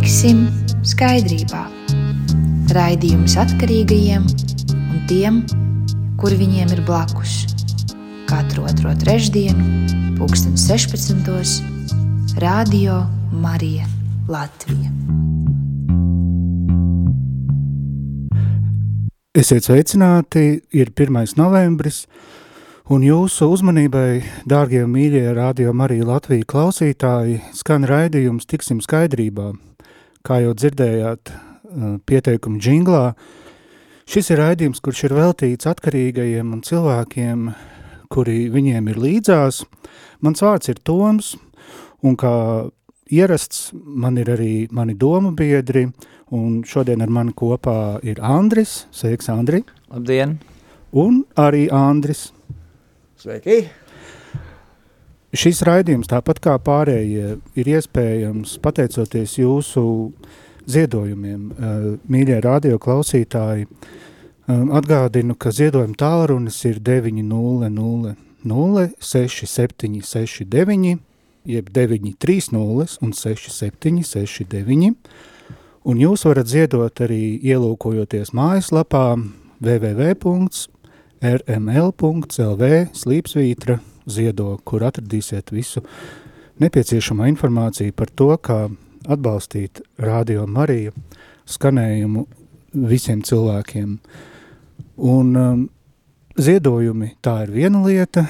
tiksim skaidrībā. Raidījums atkarīgajiem un tiem, kuri viņiem ir blakus. Katru otro trešdienu, pulksten 16. Radio Marija Latvija. Esiet sveicināti, ir 1. novembris, un jūsu uzmanībai, dārgie mīļie radio Marija Latvija klausītāji, skan raidījums Tiksim skaidrībā. Kā jau dzirdējāt pieteikumu džinglā, šis ir raidījums, kurš ir veltīts atkarīgajiem un cilvēkiem, kuri viņiem ir līdzās. Mans vārds ir Toms, un kā ierasts man ir arī mani domu biedri, un šodien ar mani kopā ir Andris. Sveiks, Andri! Labdien! Un arī Andris. Sveiki! Šis raidījums, tāpat kā pārējie, ir iespējams pateicoties jūsu ziedojumiem. Mīļie radio klausītāji, atgādinu, ka ziedojuma tālrunis ir 900 06769 jeb 930 un 6769, un jūs varat ziedot arī ielūkojoties mājaslapā www.rml.lv slīpsvītra ziedo, kur atradīsiet visu nepieciešamo informāciju par to, kā atbalstīt Radio Mariju skanējumu visiem cilvēkiem. Un um, ziedojumi tā ir viena lieta,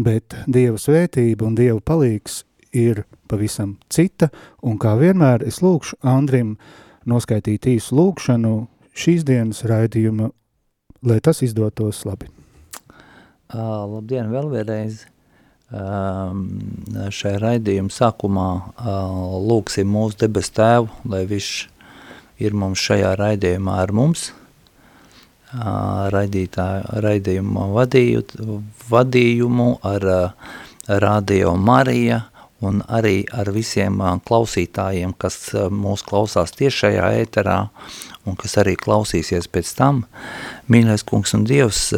bet Dieva svētība un Dieva palīgs ir pavisam cita, un kā vienmēr es lūkšu Andrim noskaitīt īsu lūkšanu šīs dienas raidījuma, lai tas izdotos labi. Uh, labdien, vēl vienreiz. Um, šai raidījuma sākumā uh, lūksim mūsu debes tēvu, lai viņš ir mums šajā raidījumā ar mums, raidījumu vadīju, vadījumu ar Radio Marija un arī ar visiem klausītājiem, kas mūs klausās tiešajā ēterā un kas arī klausīsies pēc tam. Mīļais kungs un Dievs,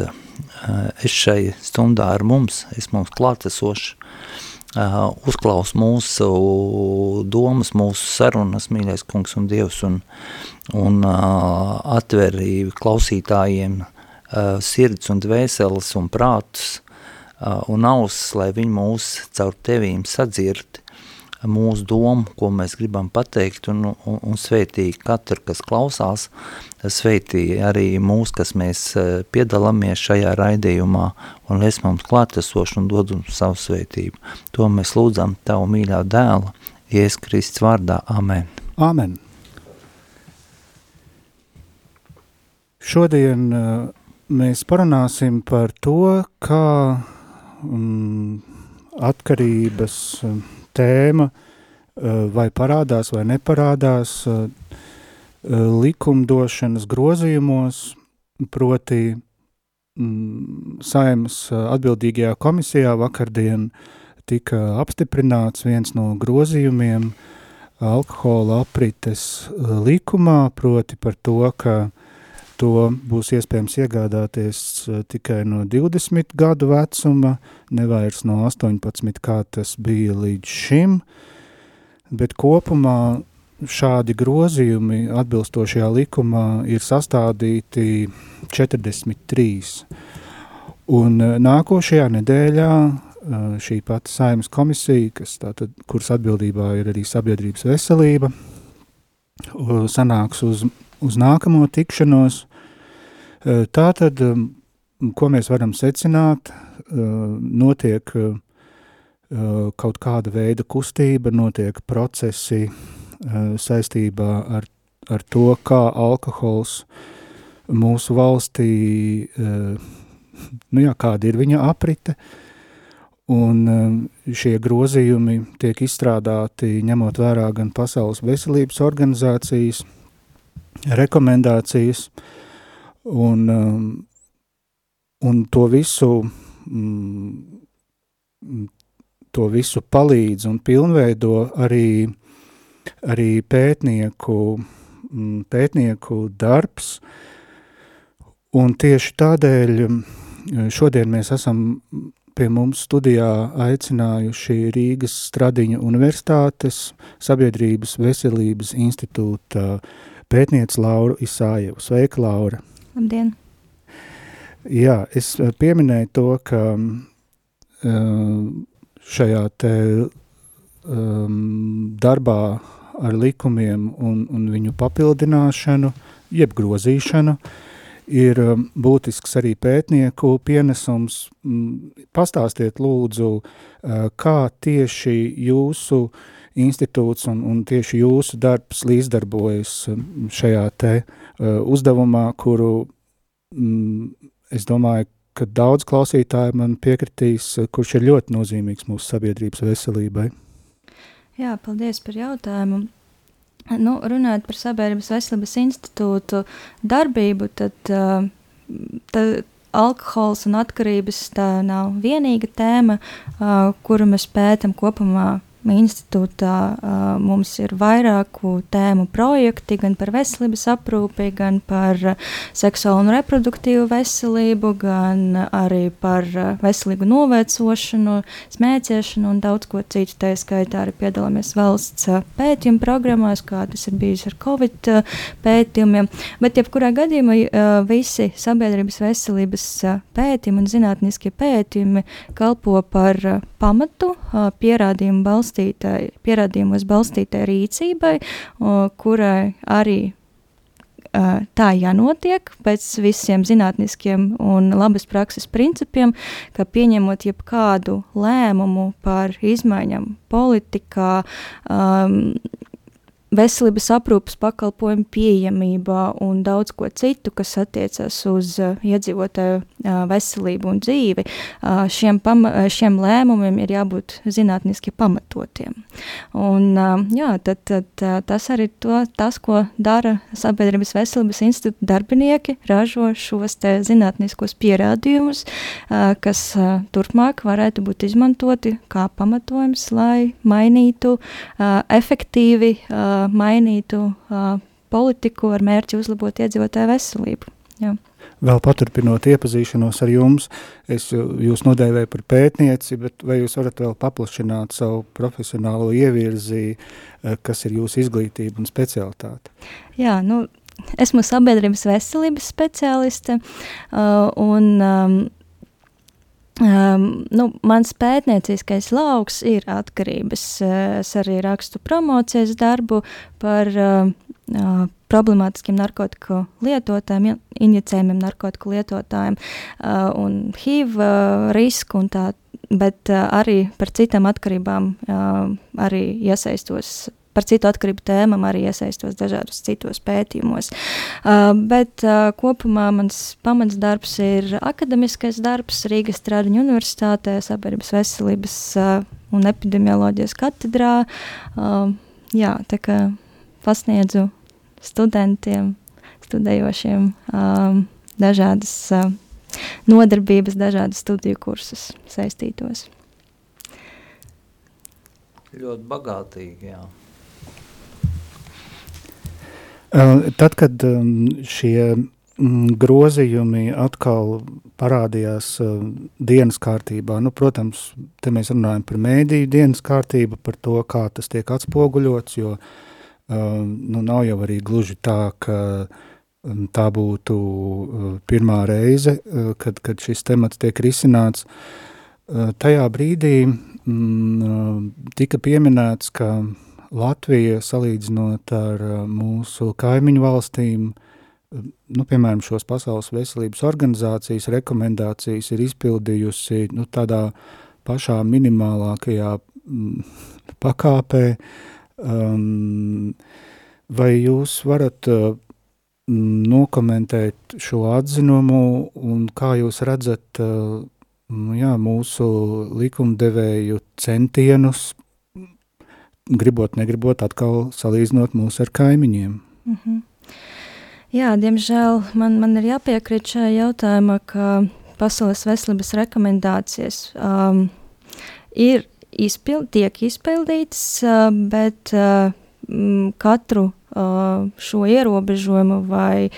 es šai stundā ar mums, es mums klātesoši, uh, uzklaus mūsu domas, mūsu sarunas, mīļais kungs un Dievs, un, un uh, atver klausītājiem sirds un dvēseles un prātus un ausis, lai viņi mūs caur tevīm sadzird mūsu domu, ko mēs gribam pateikt, un, un, un sveitī katru, kas klausās, sveitī arī mūs, kas mēs eh, piedalāmies šajā raidījumā, un lies mums klātesoši un dod mums savu sveitību. To mēs lūdzam Tavu mīļā dēla, Jēzus Kristus vārdā. Amen. Amen. Šodien uh, mēs parunāsim par to, kā um, atkarības uh, tēma eh, vai parādās vai neparādās eh, eh, likumdošanas grozījumos, proti mm, saimas atbildīgajā komisijā vakardien tika apstiprināts viens no grozījumiem alkohola aprites likumā, proti par to, ka to būs iespējams iegādāties eh, tikai no 20 gadu vecuma, nevairs no 18, kā tas bija līdz šim, bet kopumā šādi grozījumi atbilstošajā likumā ir sastādīti 43. Un eh, nākošajā nedēļā eh, šī pati saimas komisija, kas tātad, kuras atbildībā ir arī sabiedrības veselība, sanāks uz, uz nākamo tikšanos, Tā tad, ko mēs varam secināt, notiek kaut kāda veida kustība, notiek procesi saistībā ar, ar to, kā alkohols mūsu valstī, nu jā, kāda ir viņa aprite, un šie grozījumi tiek izstrādāti ņemot vērā gan Pasaules veselības organizācijas rekomendācijas, uh, Un, um, un to visu, mm, to visu palīdz un pilnveido arī, arī pētnieku, mm, pētnieku darbs. Un tieši tādēļ mm, šodien mēs esam pie mums studijā aicinājuši Rīgas Stradiņu universitātes sabiedrības veselības institūta pētniec Lauru Isājevu. Sveika, Laura! Labdien! Jā, es pieminēju to, ka šajā te um, darbā ar likumiem un, un viņu papildināšanu, jeb grozīšanu, ir um, būtisks arī pētnieku pienesums. Pastāstiet lūdzu, uh, kā tieši jūsu institūts un, un tieši jūsu darbs līdzdarbojas šajā te uh, uzdevumā, kuru mm, es domāju, ka daudz klausītāju man piekritīs, kurš ir ļoti nozīmīgs mūsu sabiedrības veselībai. Jā, paldies par jautājumu. Nu, runājot par Sabiedrības veselības institūtu darbību, tad, tad alkohols un atkarības tā nav vienīga tēma, kuru mēs pētām kopumā institūtā uh, mums ir vairāku tēmu projekti, gan par veselības aprūpi, gan par seksuālu un reproduktīvu veselību, gan arī par veselīgu novecošanu, smēķēšanu un daudz ko citu. Tā skaitā arī piedalāmies valsts pētījuma programmās, kā tas ir bijis ar Covid pētījumiem. Bet, jebkurā gadījumā, uh, visi sabiedrības veselības pētījumi un zinātniskie pētījumi kalpo par pamatu uh, pierādījumu balstu balstītai, pierādījumos balstītai rīcībai, kurai arī tā jānotiek pēc visiem zinātniskiem un labas prakses principiem, ka pieņemot jebkādu lēmumu par izmaiņām politikā, um, veselības aprūpas pakalpojumu pieejamībā un daudz ko citu, kas attiecas uz uh, iedzīvotāju uh, veselību un dzīvi, uh, šiem, pama, šiem lēmumiem ir jābūt zinātniski pamatotiem. Un, jā, tad, tad tas arī to, tas, ko dara Sabiedrības veselības institūta darbinieki, ražo šos zinātniskos pierādījumus, kas turpmāk varētu būt izmantoti kā pamatojums, lai mainītu efektīvi uh, mainītu uh, politiku ar mērķi uzlabot iedzīvotāju veselību. Jā. Vēl paturpinot iepazīšanos ar jums, es jūs nodēvēju par pētnieci, bet vai jūs varat vēl paplašināt savu profesionālo ievirzi, kas ir jūsu izglītība un specialitāte? Jā, nu, esmu sabiedrības veselības speciāliste, uh, un um, nu, mans pētnieciskais lauks ir atkarības. Es arī rakstu promocijas darbu par uh, problemātiskiem narkotiku lietotājiem, injicējumiem narkotiku lietotājiem uh, un HIV uh, risku un tā, bet uh, arī par citām atkarībām uh, arī iesaistos par citu atkarību tēmām arī iesaistos dažādos citos pētījumos. Uh, bet uh, kopumā mans pamats darbs ir akademiskais darbs Rīgas Stradiņu universitātē, sabiedrības veselības uh, un epidemioloģijas katedrā. Uh, jā, tā kā pasniedzu studentiem, studējošiem um, dažādas uh, nodarbības, dažādas studiju kursus saistītos. Ļoti bagātīgi, jā. Tad, kad šie grozījumi atkal parādījās dienas kārtībā, nu, protams, te mēs runājam par mēdīju dienas kārtību, par to, kā tas tiek atspoguļots, jo nu, nav jau arī gluži tā, ka tā būtu pirmā reize, kad, kad šis temats tiek risināts. Tajā brīdī tika pieminēts, ka Latvija, salīdzinot ar uh, mūsu kaimiņu valstīm, uh, nu, piemēram, šos pasaules veselības organizācijas rekomendācijas ir izpildījusi nu, tādā pašā minimālākajā mm, pakāpē. Um, vai jūs varat uh, nokomentēt šo atzinumu un kā jūs redzat uh, jā, mūsu likumdevēju centienus gribot, negribot, atkal salīdzinot mūs ar kaimiņiem. Mm -hmm. Jā, diemžēl man, man ir jāpiekrīt šajā jautājumā, ka Pasaules veselības rekomendācijas um, ir izpild, tiek izpildītas, uh, bet uh, katru uh, šo ierobežojumu vai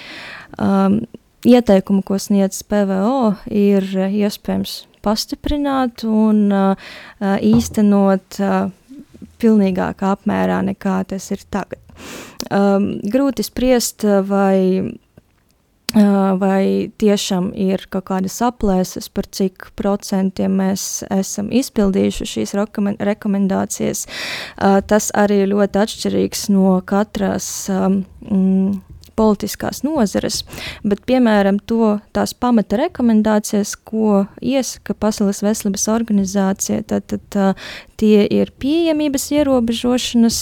um, ieteikumu, ko sniedz PVO, ir iespējams pastiprināt un īstenot pilnīgākā apmērā nekā tas ir tagad. Um, grūti spriest, vai vai tiešām ir kaut kādas aplēses par cik procentiem mēs esam izpildījuši šīs rekomendācijas. Tas arī ļoti atšķirīgs no katras mm, politiskās nozares, bet, piemēram, to tās pamata rekomendācijas, ko iesaka Pasaules veselības organizācija, tad, tad tie ir pieejamības ierobežošanas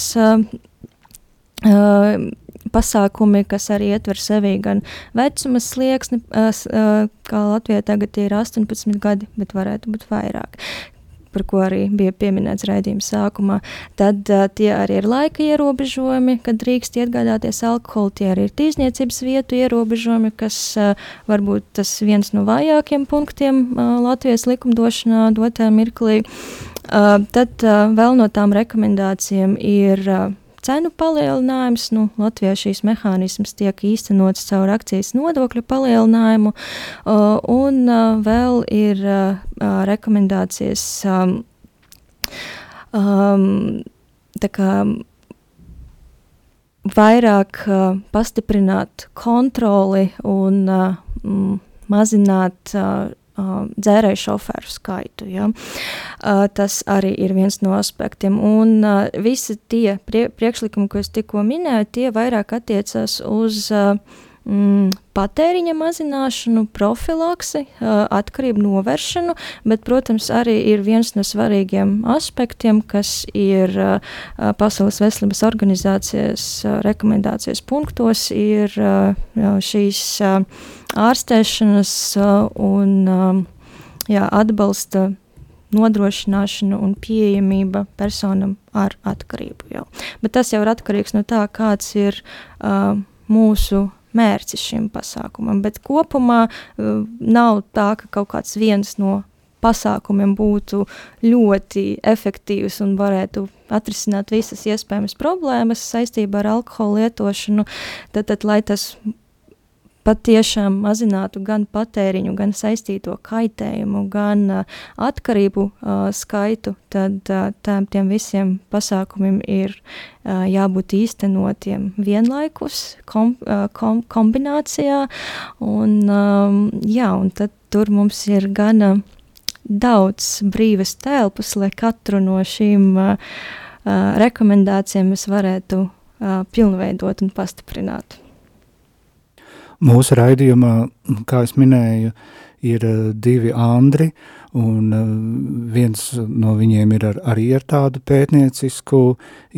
pasākumi, kas arī ietver sevī gan vecuma slieksni, kā Latvijā tagad ir 18 gadi, bet varētu būt vairāk par ko arī bija pieminēts raidījuma sākumā, tad uh, tie arī ir laika ierobežojumi, kad drīkst iegādāties alkoholu, tie arī ir tīzniecības vietu ierobežojumi, kas uh, varbūt tas viens no vājākiem punktiem uh, Latvijas likumdošanā dotā mirklī. Uh, tad uh, vēl no tām rekomendācijām ir uh, cenu palielinājums. Nu, Latvijā šīs mehānisms tiek īstenots caur akcijas nodokļu palielinājumu, un vēl ir rekomendācijas um, um, kā, vairāk uh, pastiprināt kontroli un uh, mazināt uh, dzērēju šoferu skaitu. Ja? Tas arī ir viens no aspektiem. Un visi tie prie, priekšlikumi, ko es tikko minēju, tie vairāk attiecas uz uh, patēriņa mazināšanu, profilaksi, atkarību novēršanu, bet, protams, arī ir viens no svarīgiem aspektiem, kas ir Pasaules veselības organizācijas rekomendācijas punktos, ir šīs ārstēšanas un jā, atbalsta nodrošināšana un pieejamība personam ar atkarību. Jau. Bet tas jau ir atkarīgs no tā, kāds ir uh, mūsu mērķis šim pasākumam. Bet kopumā uh, nav tā, ka kaut kāds viens no pasākumiem būtu ļoti efektīvs un varētu atrisināt visas iespējamas problēmas saistībā ar alkohola lietošanu, tad, tad lai tas patiešām mazinātu gan patēriņu, gan saistīto kaitējumu, gan uh, atkarību uh, skaitu, tad uh, tām, tiem visiem pasākumiem ir uh, jābūt īstenotiem vienlaikus, kom, uh, kom, kombinācijā, un, um, jā, un tad tur mums ir gana daudz brīvas telpas, lai katru no šīm uh, rekomendācijām mēs varētu uh, pilnveidot un pastiprināt. Mūsu raidījumā, kā es minēju, ir eh, divi Andri, un eh, viens no viņiem ir ar, arī ar tādu pētniecisku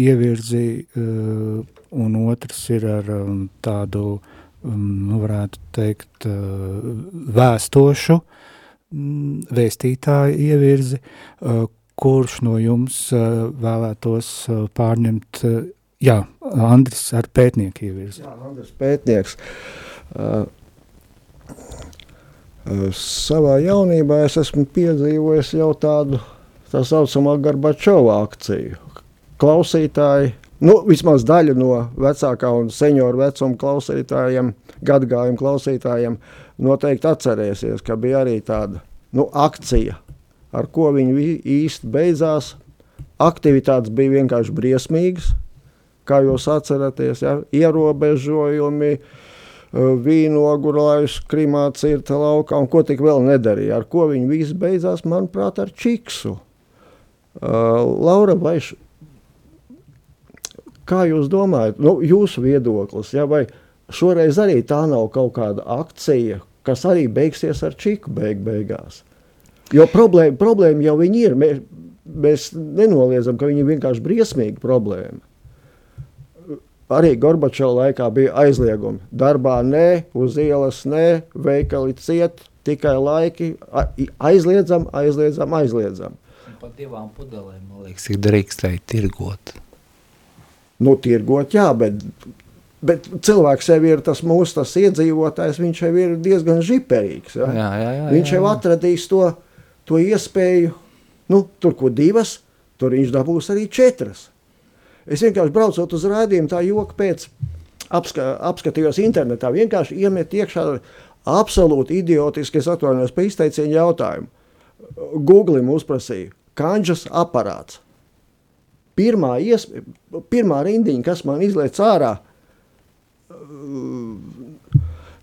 ievirzi, eh, un otrs ir ar um, tādu, um, nu varētu teikt, vēstošu mm, vēstītāju ievirzi, kurš no jums vēlētos pārņemt, jā, Andris ar pētnieku ievirzi. Jā, Andris pētnieks. Uh, savā jaunībā es esmu piedzīvojis jau tādu tā saucamā Gorbačova akciju. Klausītāji, nu, vismaz daļa no vecākā un senioru vecuma klausītājiem, gadgājumu klausītājiem, noteikti atcerēsies, ka bija arī tāda nu, akcija, ar ko viņi īsti beidzās. Aktivitātes bija vienkārši briesmīgas, kā jūs atceraties, ja? ierobežojumi, uh, vīnogu laiš Krimā cirta laukā un ko tik vēl nedarīja. Ar ko viņi visi beidzās, manuprāt, ar čiksu. Uh, Laura, vai š... kā jūs domājat, nu, jūsu viedoklis, ja, vai šoreiz arī tā nav kaut kāda akcija, kas arī beigsies ar čiku beig beigās? Jo problēma, problēma jau ir, mēs, mēs nenoliedzam, ka viņi ir vienkārši briesmīga problēma arī Gorbačova laikā bija aizliegumi. Darbā nē, uz ielas nē, veikali ciet, tikai laiki aizliedzam, aizliedzam, aizliedzam. Par divām pudelēm, man liekas, ir drīkstēji tirgot. Nu, tirgot, jā, bet, bet cilvēks jau ir tas mūsu tas iedzīvotājs, viņš jau ir diezgan žiperīgs. Ja? Jā, jā, jā, viņš jau atradīs to, to iespēju, nu, tur, ko divas, tur viņš dabūs arī četras. Es vienkārši braucot uz rādījumu, tā joka pēc apska, apskatījos internetā, vienkārši iemet iekšā absolūti idiotiski, es atvainojos par izteicienu jautājumu. Google uzprasīju, kanģas aparāts. Pirmā, ies, pirmā rindiņa, kas man izlaiž ārā,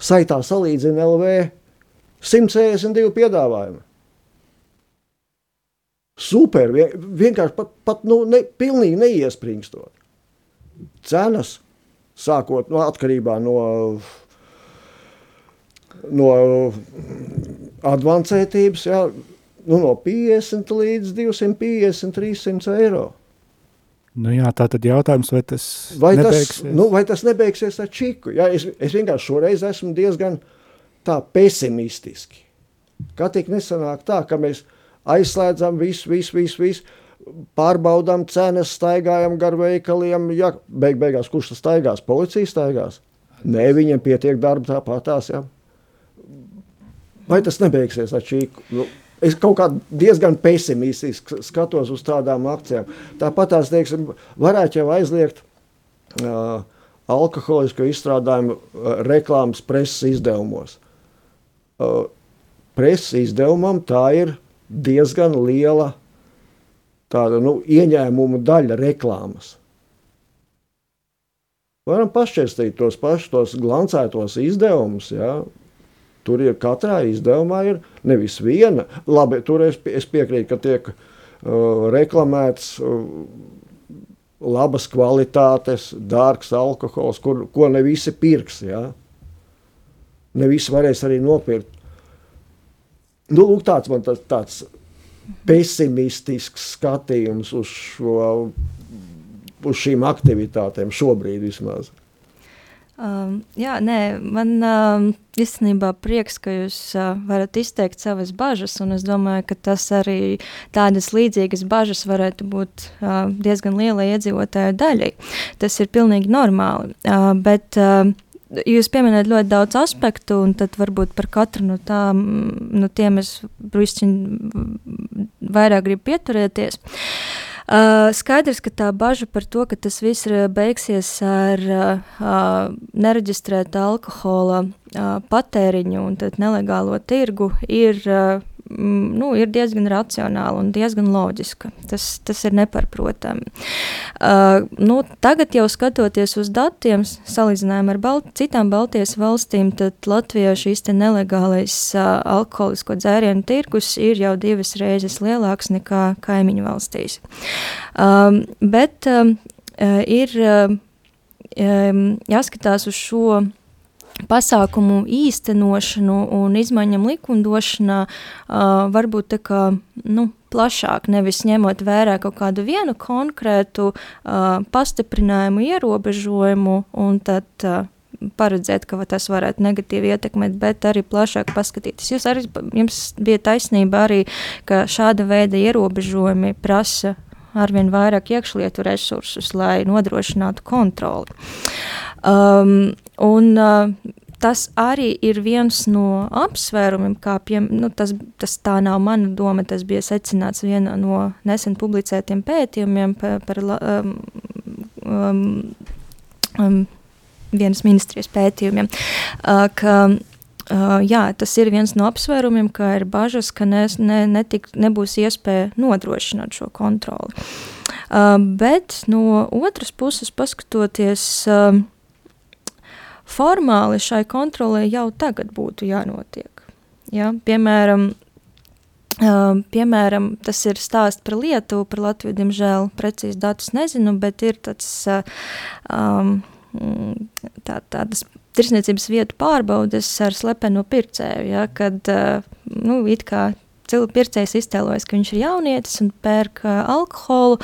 saitā salīdzina LV 162 piedāvājumu. Super, vienkārši pat, pat nu, ne, pilnīgi neiespringstot. Cenas, sākot no atkarībā no, no advancētības, jā, nu, no 50 līdz 250, 300 eiro. Nu jā, tā tad jautājums, vai tas vai nebeigsies? Tas, nu, vai tas nebeigsies ar čiku? Jā, es, es vienkārši šoreiz esmu diezgan tā pesimistiski. Kā tik nesanāk tā, ka mēs aizslēdzam visu, visu, visu, visu, pārbaudām cenas, staigājam gar veikaliem, ja beig beigās kurš tas staigās? Policija staigās? Nē, viņiem pietiek darba tāpatās, jā. Vai tas nebeigsies ar čiku? Nu, Es kaut kā diezgan pesimistiski skatos uz tādām akcijām. Tāpat tās, teiksim, varētu jau aizliegt uh, alkoholisku izstrādājumu uh, reklāmas preses izdevumos. Uh, preses izdevumam tā ir diezgan liela tāda, nu, ieņēmuma daļa reklāmas. Varam pašķirstīt tos pašus tos glancētos izdevumus, ja, Tur ir katrā izdevumā ir nevis viena. Labi, tur es, es piekrītu, ka tiek uh, reklamēts uh, labas kvalitātes, dārgs alkohols, kur, ko ne visi pirks. Ja? Ne visi varēs arī nopirkt. Nu, lūk, tāds man tas, tāds pesimistisks skatījums uz, šo, uz šīm aktivitātēm šobrīd vismaz. Um, jā, nē, man um, īstenībā prieks, ka jūs uh, varat izteikt savas bažas, un es domāju, ka tas arī tādas līdzīgas bažas varētu būt uh, diezgan lielai iedzīvotāju daļai. Tas ir pilnīgi normāli, uh, bet uh, jūs pieminat ļoti daudz aspektu, un tad varbūt par katru no, tām, no tiem es vairāk gribu pieturēties. Uh, skaidrs, ka tā bažas par to, ka tas viss beigsies ar uh, nereģistrētu alkohola uh, patēriņu un nelegālo tirgu, ir uh, nu, ir diezgan racionāla un diezgan loģiska. Tas, tas ir neparprotami. Uh, nu, tagad, jau skatoties uz datiem, salīdzinājumā ar Balt citām Baltijas valstīm, tad Latvijā šīs nelegālais uh, alkoholisko dzērienu tirgus ir jau divas reizes lielāks nekā kaimiņu valstīs. Um, bet um, uh, ir um, jāskatās uz šo pasākumu īstenošanu un izmaiņam likumdošanā uh, varbūt tā kā, nu, plašāk, nevis ņemot vērā kaut kādu vienu konkrētu uh, pastiprinājumu, ierobežojumu un tad uh, paredzēt, ka tas varētu negatīvi ietekmēt, bet arī plašāk paskatīties. Jūs arī, jums bija taisnība arī, ka šāda veida ierobežojumi prasa arvien vairāk iekšlietu resursus, lai nodrošinātu kontroli. Um, un, uh, tas arī ir viens no apsvērumiem, kā pie, nu, tas, tas tā nav mana doma, tas bija secināts vienā no nesen publicētiem pētījumiem par, par um, um, um, vienas ministrijas pētījumiem, uh, ka Uh, jā, tas ir viens no apsvērumiem, ka ir bažas, ka ne, ne, netik, nebūs iespēja nodrošināt šo kontroli. Uh, bet no otras puses, paskatoties, uh, formāli šai kontrolē jau tagad būtu jānotiek. Ja? Piemēram, Uh, piemēram, tas ir stāsts par Lietuvu, par Latviju, diemžēl precīzi datus nezinu, bet ir tāds, uh, um, tā, tādas tirsniecības vietu pārbaudes ar slepeno pircēju, ja, kad uh, nu, it kā pircējs iztēlojas, ka viņš ir jaunietis un pērk uh, alkoholu.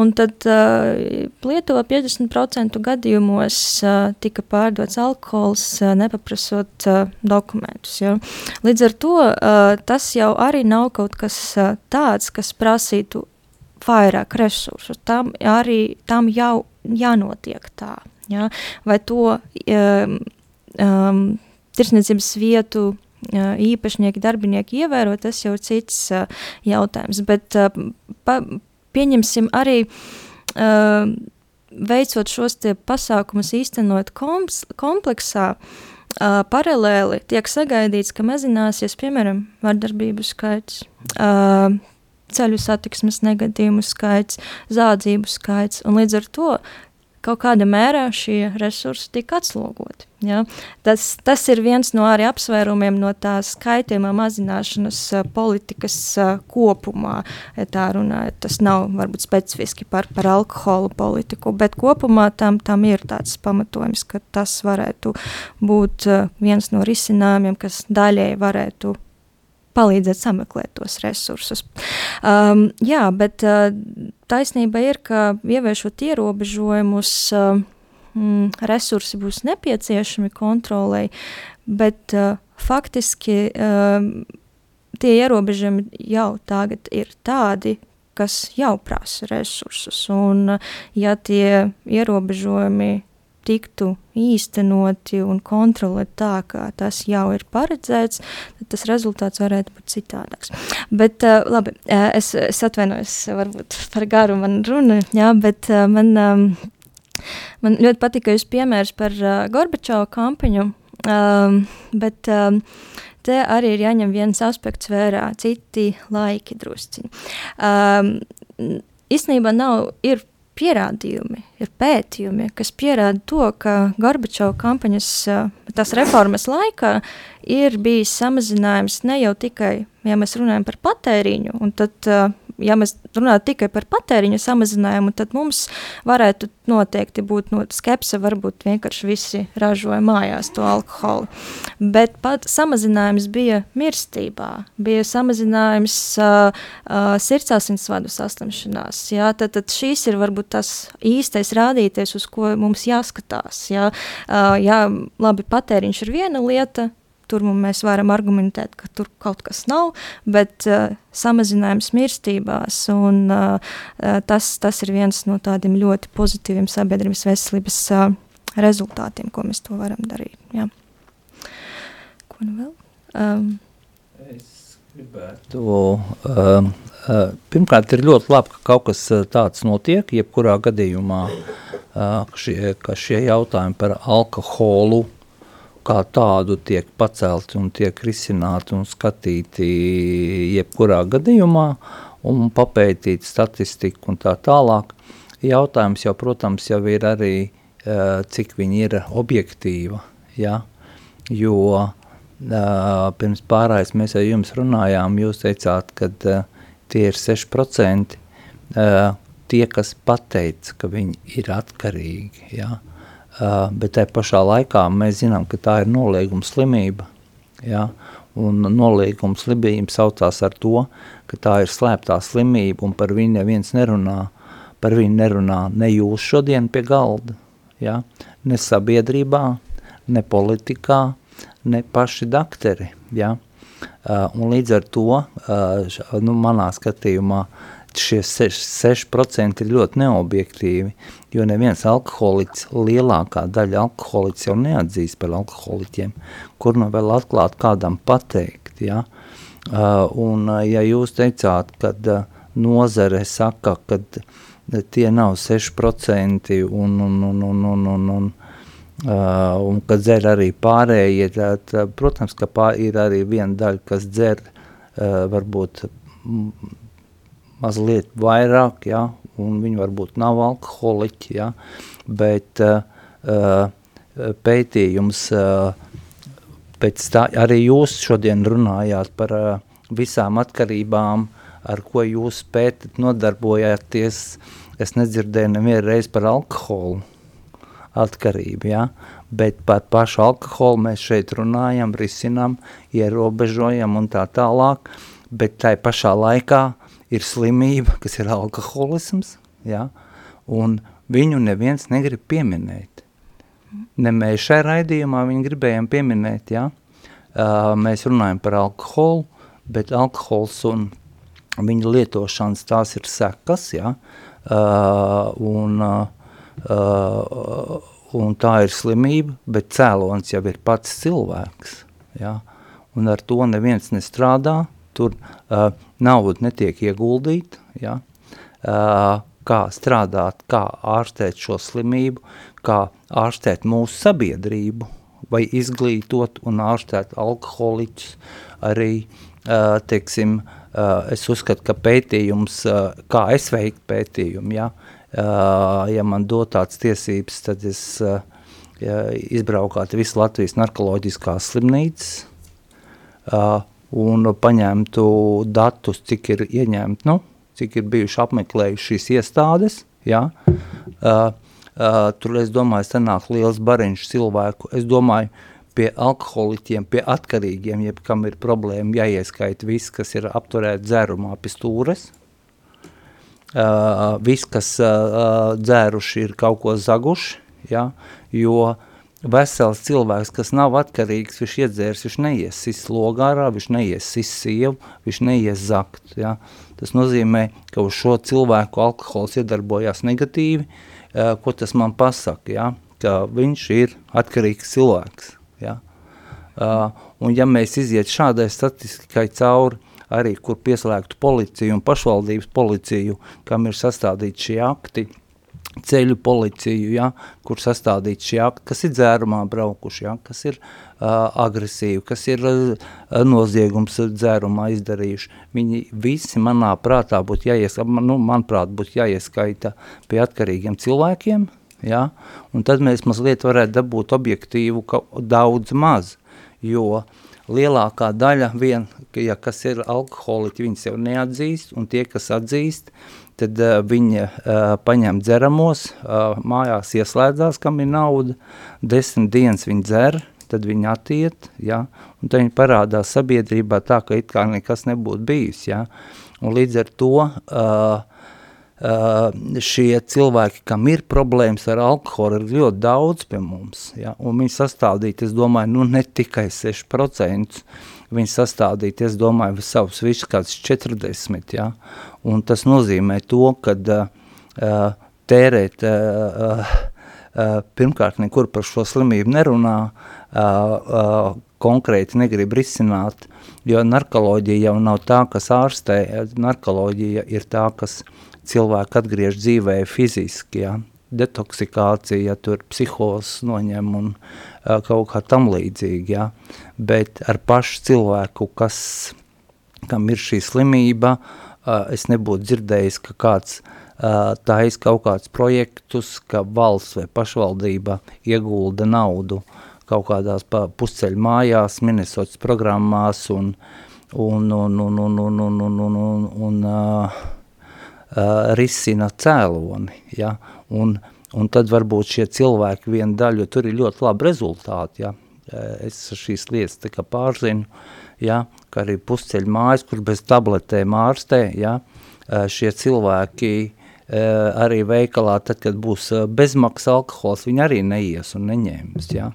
Un tad uh, Lietuvā 50% gadījumos uh, tika pārdots alkohols, uh, nepaprasot uh, dokumentus. Ja. Līdz ar to uh, tas jau arī nav kaut kas uh, tāds, kas prasītu vairāk resursu. Tam arī tam jau jānotiek tā. Ja? Vai to um, um, tirsniecības vietu īpašnieki, darbinieki ievēro, tas jau ir cits uh, jautājums. Bet uh, pa, pieņemsim arī. Uh, veicot šos pasākumus, īstenot komps, kompleksā, uh, paralēli tiek sagaidīts, ka mazināsies, piemēram, vardarbību skaits, uh, ceļu satiksmes negadījumu skaits, zādzību skaits, līdz ar to kaut kādā mērā šie resursi tika atslogoti. Ja? Tas, tas ir viens no arī apsvērumiem no tās kaitējuma mazināšanas uh, politikas uh, kopumā. Ja tā runājot, tas nav varbūt specifiski par, par alkohola politiku, bet kopumā tam, tam ir tāds pamatojums, ka tas varētu būt uh, viens no risinājumiem, kas daļēji varētu palīdzēt sameklēt tos resursus. Um, jā, bet uh, taisnība ir, ka ieviešot ierobežojumus, uh, mm, resursi būs nepieciešami kontrolei, bet uh, faktiski uh, tie ierobežojumi jau tagad ir tādi, kas jau prasa resursus. Un, ja tie ierobežojumi tiktu īstenoti un kontrolēti tā, kā tas jau ir paredzēts, tad tas rezultāts varētu būt citādāks. Bet, uh, labi, uh, es, es atvainojos varbūt par garu man runu, jā, bet uh, man, um, man ļoti patika jūs piemērs par uh, Gorbačova kampaņu, um, bet um, te arī ir jāņem viens aspekts vērā, citi laiki drusciņi. Um, Īstenībā nav, ir pierādījumi, ir pētījumi, kas pierāda to, ka Gorbačova kampaņas, tās reformas laikā ir bijis samazinājums ne jau tikai, ja mēs runājam par patēriņu, un tad ja mēs runātu tikai par patēriņa samazinājumu, tad mums varētu noteikti būt no skepse, varbūt vienkārši visi ražoja mājās to alkoholu. Bet pat samazinājums bija mirstībā, bija samazinājums uh, uh, sirdsasinsvadu saslimšanās. Jā, tad, tad šīs ir varbūt tas īstais rādīties, uz ko mums jāskatās. Jā, uh, jā labi, patēriņš ir viena lieta, tur mēs varam argumentēt, ka tur kaut kas nav, bet uh, samazinājums mirstībās, un uh, tas, tas ir viens no tādiem ļoti pozitīviem sabiedrības veselības uh, rezultātiem, ko mēs to varam darīt. Jā. Ko nu vēl? Um, es gribētu, um, uh, pirmkārt ir ļoti labi, ka kaut kas tāds notiek, jebkurā gadījumā, uh, šie, ka šie jautājumi par alkoholu, kā tādu tiek pacelti un tiek risināti un skatīti jebkurā gadījumā un papētīt statistiku un tā tālāk. Jautājums jau, protams, jau ir arī, cik viņi ir objektīva, ja? jo pirms pārējais mēs ar jums runājām, jūs teicāt, ka tie ir 6% tie, kas pateica, ka viņi ir atkarīgi, ja? Uh, bet tajā pašā laikā mēs zinām, ka tā ir nolieguma slimība. Ja? Un nolieguma slimība saucās ar to, ka tā ir slēptā slimība un par viņu neviens nerunā. Par viņu nerunā ne jūs šodien pie galda, ja? ne sabiedrībā, ne politikā, ne paši dakteri. Ja? Uh, un līdz ar to, uh, nu, manā skatījumā, šie 6% ir ļoti neobjektīvi, jo neviens alkoholiķis, lielākā daļa alkoholiķis jau neatzīs par alkoholiķiem, kur nu vēl atklāt kādam pateikt, ja? Uh, un uh, ja jūs teicāt, kad uh, nozare saka, ka tie nav 6% un, un, un, un, un, un, un, uh, un ka dzer arī pārējie, tad, protams, ka pār, ir arī viena daļa, kas dzer uh, varbūt mazliet vairāk, ja, un viņi varbūt nav alkoholiķi, ja, bet uh, pētījums, uh, pēc tā, arī jūs šodien runājāt par uh, visām atkarībām, ar ko jūs pētat, nodarbojāties, es nedzirdēju nevienu reizi par alkoholu atkarību, ja, bet par pašu alkoholu mēs šeit runājam, risinam, ierobežojam un tā tālāk, bet tai pašā laikā uh, ir slimība, kas ir alkoholisms, ja, un viņu neviens negrib pieminēt. Ne mēs šai raidījumā viņu gribējām pieminēt, ja, uh, mēs runājam par alkoholu, bet alkohols un viņa lietošanas tās ir sekas, ja, uh, un, uh, un tā ir slimība, bet cēlons jau ir pats cilvēks, ja, un ar to neviens nestrādā, tur uh, nauda netiek ieguldīta, ja? uh, kā strādāt, kā ārstēt šo slimību, kā ārstēt mūsu sabiedrību vai izglītot un ārstēt alkoholiķus arī, uh, teiksim, uh, es uzskatu, ka pētījums, uh, kā es veikt pētījumu, ja, uh, ja man dot tāds tiesības, tad es uh, izbraukātu visu Latvijas narkoloģiskās slimnīcas uh, un paņemtu datus, cik ir ieņemt, nu, cik ir bijuši apmeklējuši šīs iestādes, ja, uh, Uh, tur, es domāju, sanāk liels bariņš cilvēku. Es domāju, pie alkoholiķiem, pie atkarīgiem, jeb kam ir problēma, jāieskaita viss, kas ir apturēts dzērumā pie stūres. Uh, viss, kas uh, dzēruši, ir kaut ko zaguši, ja? jo vesels cilvēks, kas nav atkarīgs, viņš iedzērs, viņš neies sist logārā, viņš neies sievu, viņš neies zakt. Ja? Tas nozīmē, ka uz šo cilvēku alkohols iedarbojās negatīvi, ko tas man pasaka, ja? ka viņš ir atkarīgs cilvēks. Ja? Un ja mēs iziet šādai statistikai cauri, arī kur pieslēgtu policiju un pašvaldības policiju, kam ir sastādīti šie akti, ceļu policiju, ja, kur sastādīt šie akti, kas ir dzērumā braukuši, ja, kas ir uh, agresīvi, kas ir uh, noziegums dzērumā izdarījuši. Viņi visi manā prātā būtu jāieskaita, nu, manuprāt, būtu jāieskaita pie atkarīgiem cilvēkiem, ja, un tad mēs mazliet varētu dabūt objektīvu ka daudz maz, jo lielākā daļa vien, ja kas ir alkoholiķi, viņi sev neatzīst, un tie, kas atzīst, tad uh, viņi uh, paņem dzeramos, uh, mājās ieslēdzās, kam ir nauda, desmit dienas viņi dzer, tad viņi attiet, ja, un tad viņi parādās sabiedrībā tā, ka it kā nekas nebūtu bijis, ja, un līdz ar to uh, uh, šie cilvēki, kam ir problēmas ar alkoholu, ir ļoti daudz pie mums, ja, viņi sastādīt, es domāju, nu ne tikai 6%, viņi sastādīt, es domāju, savus visus kāds 40, ja, un tas nozīmē to, ka uh, tērēt uh, uh, pirmkārt nekur par šo slimību nerunā, uh, uh, konkrēti negrib risināt, jo narkoloģija jau nav tā, kas ārstē, narkoloģija ir tā, kas cilvēku atgriež dzīvē fiziski, ja, detoksikācija, tur psihos noņem un uh, kaut kā tam līdzīgi, ja, bet ar pašu cilvēku, kas, kam ir šī slimība, uh, es nebūtu dzirdējis, ka kāds taisa kaut kādus projektus, ka valsts vai pašvaldība iegulda naudu kaut kādās pusceļu mājās, Minnesotas programmās un, un, un, un, un, un, un, un, un, un, un uh, uh, risina cēloni, ja, un, un tad varbūt šie cilvēki vienu daļu, jo tur ir ļoti labi rezultāti, ja, es šīs lietas tā kā pārzinu, ja, ka arī pusceļu mājas, kur bez tabletēm ārstē, ja, šie cilvēki arī veikalā, tad, kad būs bezmaksas alkohols, viņi arī neies un neņēmis, ja.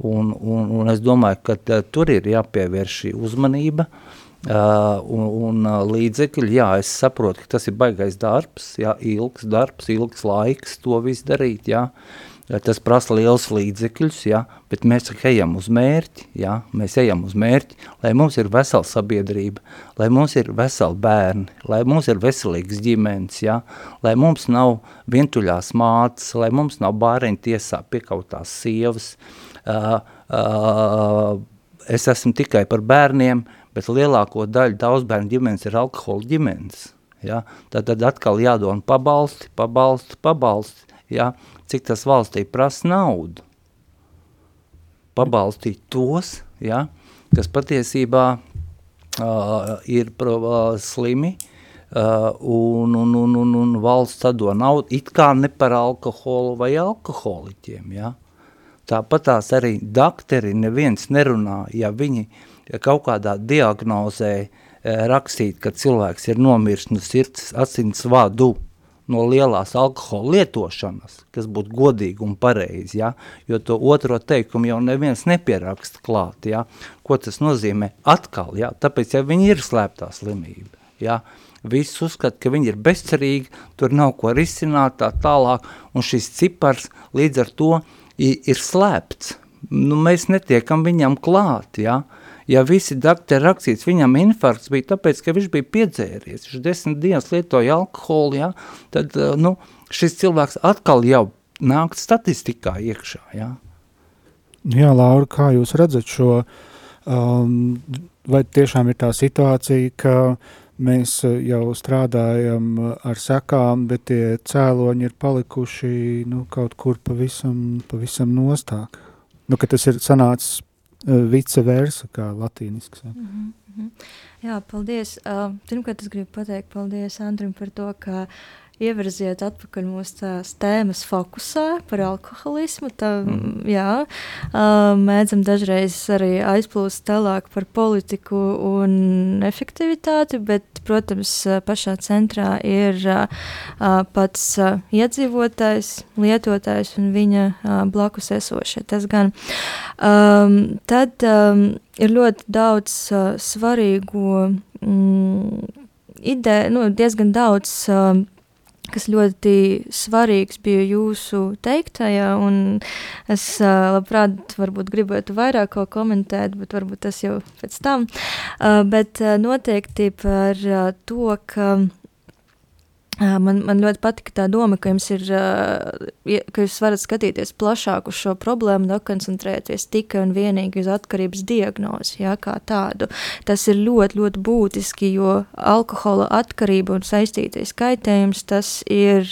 Un, un, un es domāju, ka tur ir jāpievērš šī uzmanība, Uh, un, un līdzekļi, jā, es saprotu, ka tas ir baigais darbs, jā, ilgs darbs, ilgs laiks to visu darīt, jā, uh, tas prasa liels līdzekļus, ja, bet mēs ejam uz mērķi, ja, mēs ejam uz mērķi, lai mums ir vesela sabiedrība, lai mums ir veseli bērni, lai mums ir veselīgs ģimenes, ja, lai mums nav vientuļās mātes, lai mums nav bāreņu tiesā piekautās sievas. Uh, uh, es esmu tikai par bērniem, bet lielāko daļu daudz bērnu ģimenes ir alkohola ģimenes. Ja? Tad, tad atkal jādod pabalsti, pabalsti, pabalsti. Ja? cik tas valstī prasa naudu. Pabalstīt tos, ja, kas patiesībā uh, ir pro, uh, slimi uh, un, un, un, un, un valsts atdo naudu it kā ne par alkoholu vai alkoholiķiem. Ja. Tāpat tās arī dakteri neviens nerunā, ja viņi kaut kādā diagnozē rakstīt, ka cilvēks ir nomirst no sirds asins vadu, no lielās alkohola lietošanas, kas būtu godīgi un pareizi, ja? jo to otro teikumu jau neviens nepieraksta klāt, ja? ko tas nozīmē atkal, ja? tāpēc, ja viņi ir slēptā slimība, ja? viss uzskata, ka viņi ir bezcerīgi, tur nav ko risināt tā tālāk, un šis cipars līdz ar to ir slēpts, nu, mēs netiekam viņam klāt, ja? Ja visi doktori rakstīts, viņam infarkts bija tāpēc, ka viņš bija piedzēries, viņš desmit dienas lietoja alkoholu, ja, tad, eh, nu, šis cilvēks atkal jau nāk statistikā iekšā, ja. Jā, Laura, kā jūs redzat šo, um, vai tiešām ir tā situācija, ka mēs jau strādājam ar sekām, bet tie cēloņi ir palikuši nu, kaut kur pavisam, pavisam nostāk? Nu, tas ir sanācis vice versa, kā latīniski saka. Mm -hmm. Jā, paldies. Uh, pirmkārt, es gribu pateikt paldies Andrim par to, ka ievirziet atpakaļ mūsu tēmas fokusā par alkoholismu. Tā, mm. jā, mēdzam dažreiz arī aizplūst tālāk par politiku un efektivitāti, bet, protams, pašā centrā ir pats iedzīvotājs, lietotājs un viņa blakus esošie. Tas gan. Um, tad um, ir ļoti daudz uh, svarīgu mm, ideju, nu, diezgan daudz. Uh, kas ļoti svarīgs bija jūsu teiktajā, un es uh, labprāt varbūt gribētu vairāk ko komentēt, bet varbūt tas jau pēc tam. Uh, bet uh, noteikti par uh, to, ka Man, man ļoti patika tā doma, ka ir, ka jūs varat skatīties plašāk uz šo problēmu, nekoncentrēties tikai un vienīgi uz atkarības diagnozi, jā, kā tādu. Tas ir ļoti, ļoti būtiski, jo alkohola atkarība un saistītais kaitējums, tas ir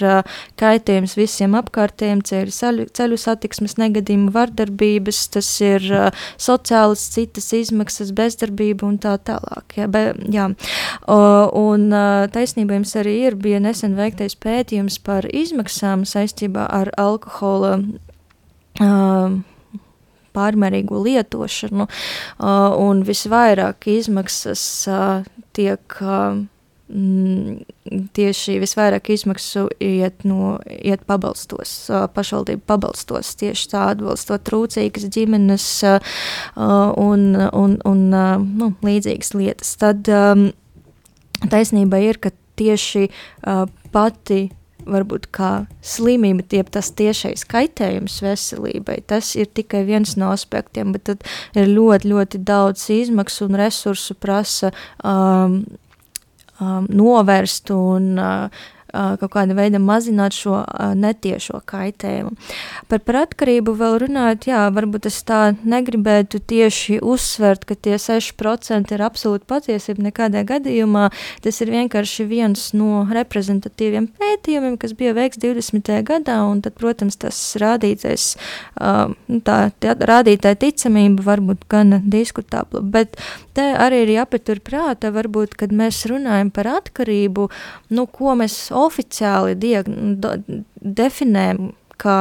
kaitējums visiem apkārtējiem, ceļu, ceļu satiksmes negadījumu, vardarbības, tas ir sociālas citas izmaksas, bezdarbība un tā tālāk. Jā, be, jā. Un taisnība jums arī ir, bija nesen nesen veiktais pētījums par izmaksām saistībā ar alkohola uh, pārmērīgu lietošanu, uh, un visvairāk izmaksas uh, tiek uh, tieši visvairāk izmaksu iet, no, iet pabalstos, pašvaldību pabalstos, tieši tā atbalstot trūcīgas ģimenes un, un, un nu, līdzīgas lietas. Tad taisnība ir, ka tieši uh, pati varbūt kā slimība, tiep tas tiešais kaitējums veselībai, tas ir tikai viens no aspektiem, bet tad ir ļoti, ļoti daudz izmaksu un resursu prasa um, um, novērst un uh, kaut kāda veida mazināt šo netiešo kaitējumu. Par, par atkarību vēl runājot, jā, varbūt es tā negribētu tieši uzsvert, ka tie 6% ir absolūti patiesība nekādā gadījumā. Tas ir vienkārši viens no reprezentatīviem pētījumiem, kas bija veikts 20. gadā, un tad, protams, tas rādītais, nu tā, tā rādītāja ticamība var būt gan diskutabla, bet te arī ir jāpatur prāta, varbūt, kad mēs runājam par atkarību, nu, ko mēs oficiāli diagn, definējam kā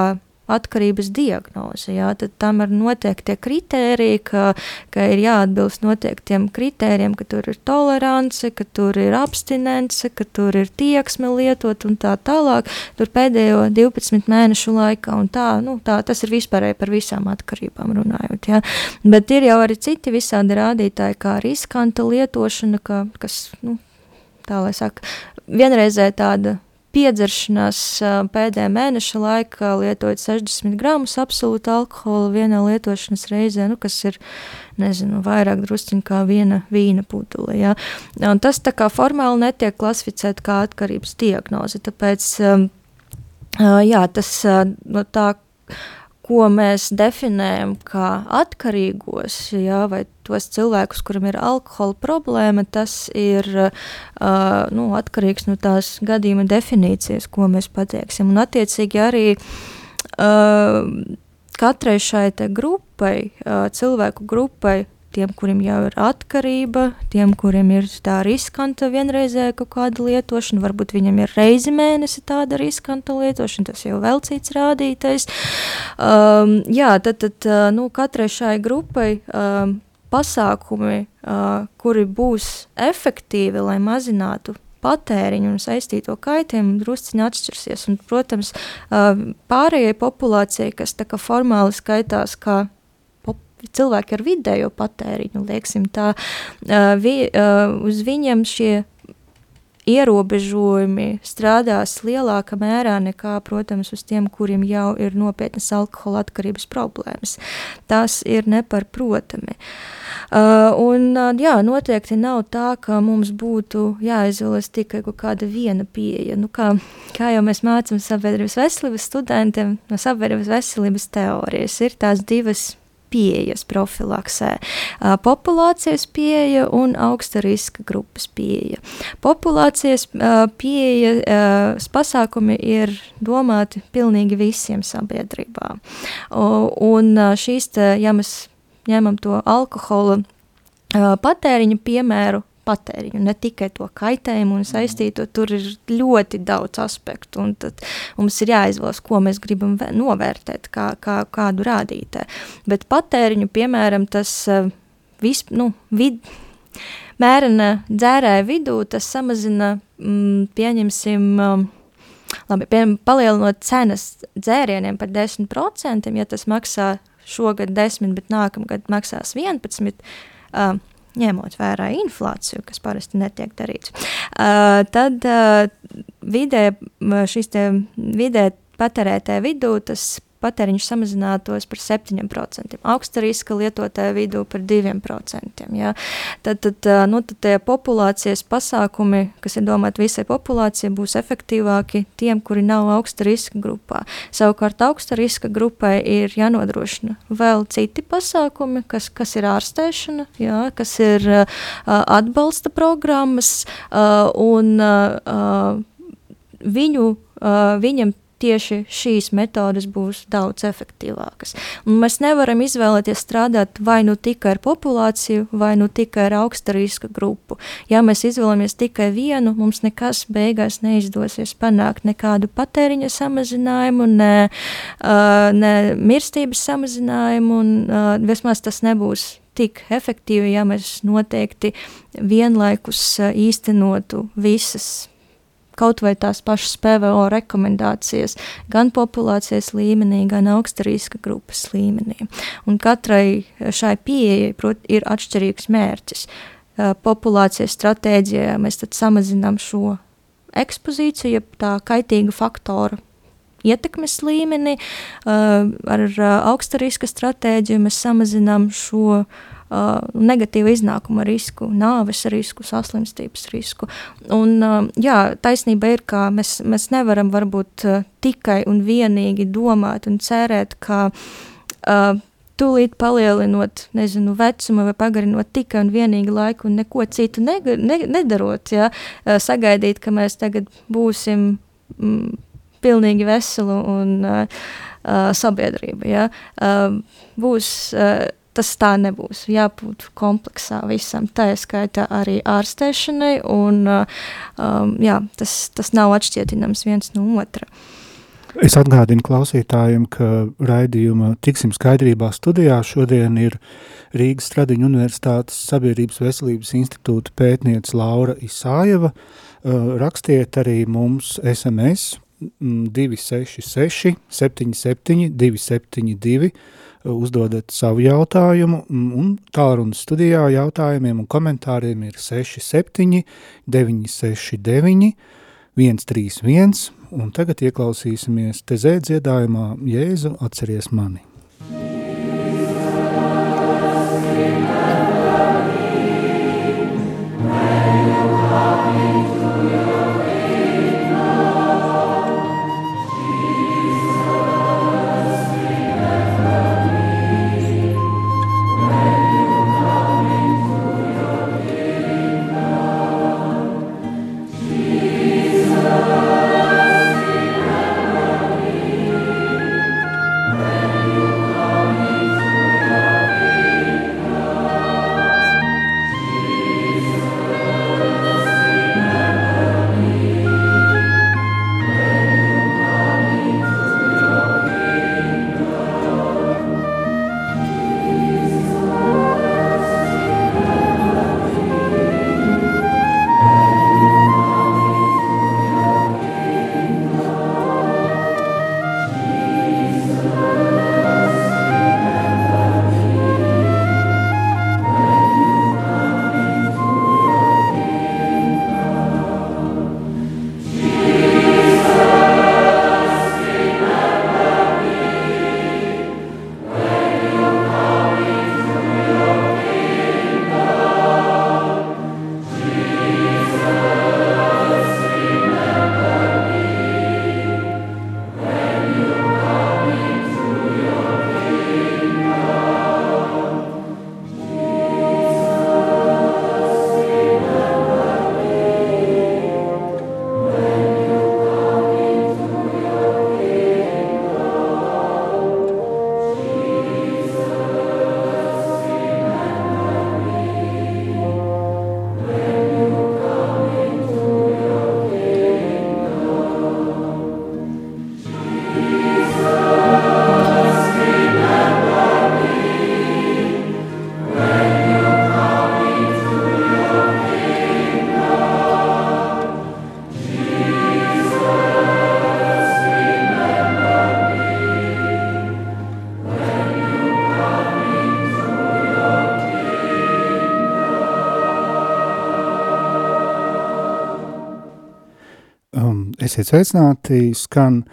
atkarības diagnoze. Jā, tad tam ir noteikti kritēriji, ka, ka ir jāatbilst noteiktiem kritērijiem, ka tur ir tolerance, ka tur ir abstinence, ka tur ir tieksme lietot un tā tālāk. Tur pēdējo 12 mēnešu laikā un tā, nu, tā tas ir vispārēji par visām atkarībām runājot. Jā. Bet ir jau arī citi visādi rādītāji, kā riskanta lietošana, ka, kas, nu, tā lai saka, vienreizē tāda piedzeršanās pēdējā mēneša laikā, lietojot 60 gramus absolūta alkohola vienā lietošanas reizē, nu, kas ir nezinu, vairāk drusciņā kā viena vīna putule. Ja? Un tas tā kā formāli netiek klasificēts kā atkarības diagnoze. Tāpēc jā, tas no tā ko mēs definējam kā atkarīgos, jā, vai tos cilvēkus, kuriem ir alkohola problēma, tas ir uh, nu, atkarīgs no tās gadījuma definīcijas, ko mēs pateiksim. Un, attiecīgi, arī uh, katrai šai grupai, uh, cilvēku grupai, tiem, kuriem jau ir atkarība, tiem, kuriem ir tā riskanta vienreizēja kaut kāda lietošana, varbūt viņam ir reizi mēnesi tāda riskanta lietošana, tas jau vēl cits rādītais. Um, jā, tad, tad nu, katrai šai grupai um, pasākumi, uh, kuri būs efektīvi, lai mazinātu patēriņu un saistīto kaitējumu drusciņi atšķirsies. Un, protams, pārējai populācijai, kas formāli skaitās kā cilvēki ar vidējo patēriņu, lieksim tā, vi, uz viņiem šie ierobežojumi strādās lielākā mērā nekā, protams, uz tiem, kuriem jau ir nopietnas alkohola atkarības problēmas. Tas ir neparprotami. Uh, un, uh, jā, noteikti nav tā, ka mums būtu jāizvēlas tikai kaut kāda viena pieeja. Nu, kā, kā jau mēs mācām sabiedrības veselības studentiem, no sabiedrības veselības teorijas ir tās divas pieejas profilaksē. Populācijas pieeja un augsta riska grupas pieeja. Populācijas pieeja pasākumi ir domāti pilnīgi visiem sabiedrībā. Un šīs, te, ja mēs ņemam to alkohola patēriņu piemēru, patēriņu, ne tikai to kaitējumu un saistīto. Tur ir ļoti daudz aspektu, un tad mums ir jāizvēlas, ko mēs gribam novērtēt, kā, kā, kādu rādītāju. Bet patēriņu, piemēram, tas vis, nu, vid, mērena dzērāja vidū, tas samazina, mm, pieņemsim, labi, piemēram, palielinot cenas dzērieniem par 10%, ja tas maksā šogad 10, bet nākamgad maksās 11%, uh, ņemot vērā inflāciju, kas parasti netiek darīts, uh, tad uh, vidē, šīs vidē patērētē vidū tas patēriņš samazinātos par 7%, augsta riska lietotāju vidū par 2%. Ja? Tad, tad, nu, tad tie populācijas pasākumi, kas ir domāti visai populācijai, būs efektīvāki tiem, kuri nav augsta riska grupā. Savukārt augsta riska grupai ir jānodrošina vēl citi pasākumi, kas, kas ir ārstēšana, ja? kas ir uh, atbalsta programmas uh, un uh, viņu, uh, viņam tieši šīs metodes būs daudz efektīvākas. Un mēs nevaram izvēlēties strādāt vai nu tikai ar populāciju, vai nu tikai ar augsta riska grupu. Ja mēs izvēlamies tikai vienu, mums nekas beigās neizdosies panākt nekādu patēriņa samazinājumu, ne, uh, ne mirstības samazinājumu, un uh, vismaz tas nebūs tik efektīvi, ja mēs noteikti vienlaikus īstenotu visas kaut vai tās pašas PVO rekomendācijas gan populācijas līmenī, gan augsta riska grupas līmenī. Un katrai šai pieejai prot, ir atšķirīgs mērķis. Populācijas stratēģijā mēs samazinām šo ekspozīciju, tā kaitīga faktora ietekmes līmeni, ar augsta riska stratēģiju mēs samazinām šo uh, negatīvu iznākumu risku, nāves risku, saslimstības risku. Un, uh, jā, taisnība ir, ka mēs, mēs nevaram varbūt uh, tikai un vienīgi domāt un cerēt, ka uh, tūlīt palielinot, nezinu, vecumu vai pagarinot tikai un vienīgi laiku un neko citu ne, ne, nedarot, ja, uh, sagaidīt, ka mēs tagad būsim mm, pilnīgi veseli un uh, uh, sabiedrība. Ja. Uh, būs uh, tas tā nebūs. Jābūt kompleksā visam, tā skaitā arī ārstēšanai, un uh, um, jā, tas, tas nav atšķietināms viens no otra. Es atgādinu klausītājiem, ka raidījuma Tiksim skaidrībā studijā šodien ir Rīgas Stradiņu Universitātes Sabiedrības veselības institūta pētniece Laura Isājeva. Uh, rakstiet arī mums SMS 266 77 272 uzdodat savu jautājumu, un tālrunas studijā jautājumiem un komentāriem ir 67 969 131, un tagad ieklausīsimies tezē dziedājumā Jēzu. Atceries mani. Esiet sveicināti, skan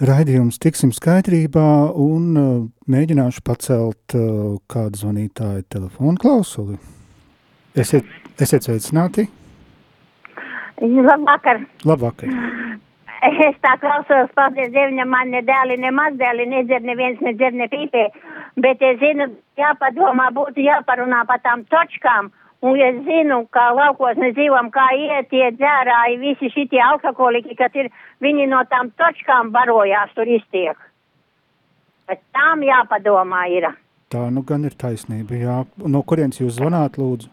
raidījums Tiksim skaidrībā un uh, mēģināšu pacelt uh, kādu zvanītāju telefonu klausuli. Esiet, esiet sveicināti? Labvakar. Labvakar. Es tā klausos, paldies Dievam, man ne dēli, ne mazdēli, nedzer neviens, nedzer ne pīpē, bet es zinu, jāpadomā, būtu jāparunā par tām točkām, Un es zinu, kā laukos mēs dzīvojam, kā iet tie dzērāji, visi šitie alkoholiķi, kas ir, viņi no tām točkām barojās tur iztiek. Bet tām jāpadomā ir. Tā nu gan ir taisnība, jā. No kurienes jūs zvanāt, lūdzu?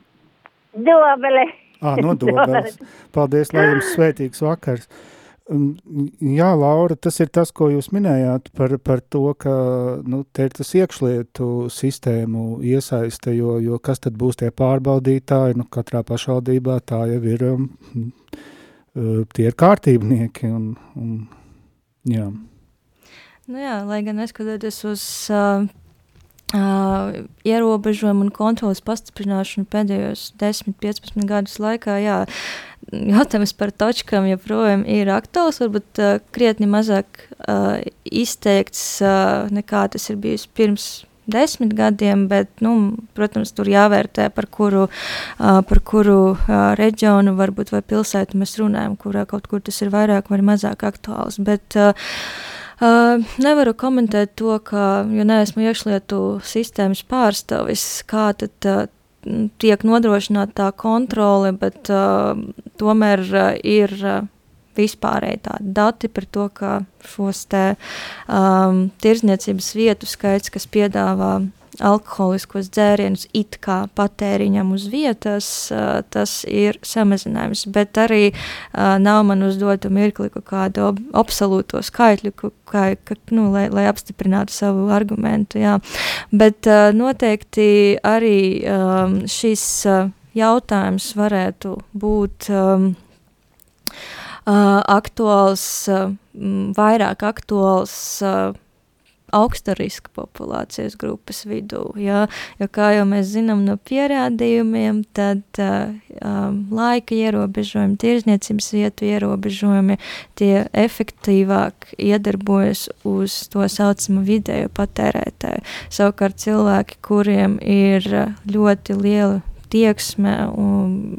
Dobele. Ā, no Dobeles. Paldies, lai jums svētīgs vakars. Jā, Laura, tas ir tas, ko jūs minējāt par, par to, ka nu, te ir tas iekšlietu sistēmu iesaiste, jo, jo kas tad būs tie pārbaudītāji, nu, katrā pašvaldībā tā jau ir, um, uh, tie ir kārtībnieki un, un jā. Nu jā, lai gan neskatoties uz uh, uh, ierobežojumu un kontrolas pastiprināšanu pēdējos 10-15 gadus laikā, jā, jautājums par točkām joprojām ir aktuāls, varbūt uh, krietni mazāk uh, izteikts uh, nekā tas ir bijis pirms desmit gadiem, bet, nu, protams, tur jāvērtē, par kuru, uh, par kuru uh, reģionu varbūt vai pilsētu mēs runājam, kurā kaut kur tas ir vairāk vai mazāk aktuāls. Bet, uh, Uh, nevaru komentēt to, ka, jo neesmu iekšlietu sistēmas pārstāvis, kā tad uh, tiek nodrošināta tā kontrole, bet uh, tomēr uh, ir uh, vispārēji tādi dati par to, ka šos te um, tirzniecības vietu skaits, kas piedāvā alkoholiskos dzērienus it kā patēriņam uz vietas, tas ir samazinājums. Bet arī nav man uzdotu mirkli kaut kādu absolūto skaitļu, kā, ka, nu, lai, lai apstiprinātu savu argumentu. Jā. Bet noteikti arī šis jautājums varētu būt. Aktuāls, vairāk aktuāls augsta riska populācijas grupas vidū. Ja? Jo, kā jau mēs zinām no pierādījumiem, tad uh, um, laika ierobežojumi, tirzniecības vietu ierobežojumi, tie efektīvāk iedarbojas uz to saucamo vidējo patērētāju. Savukārt cilvēki, kuriem ir ļoti liela tieksme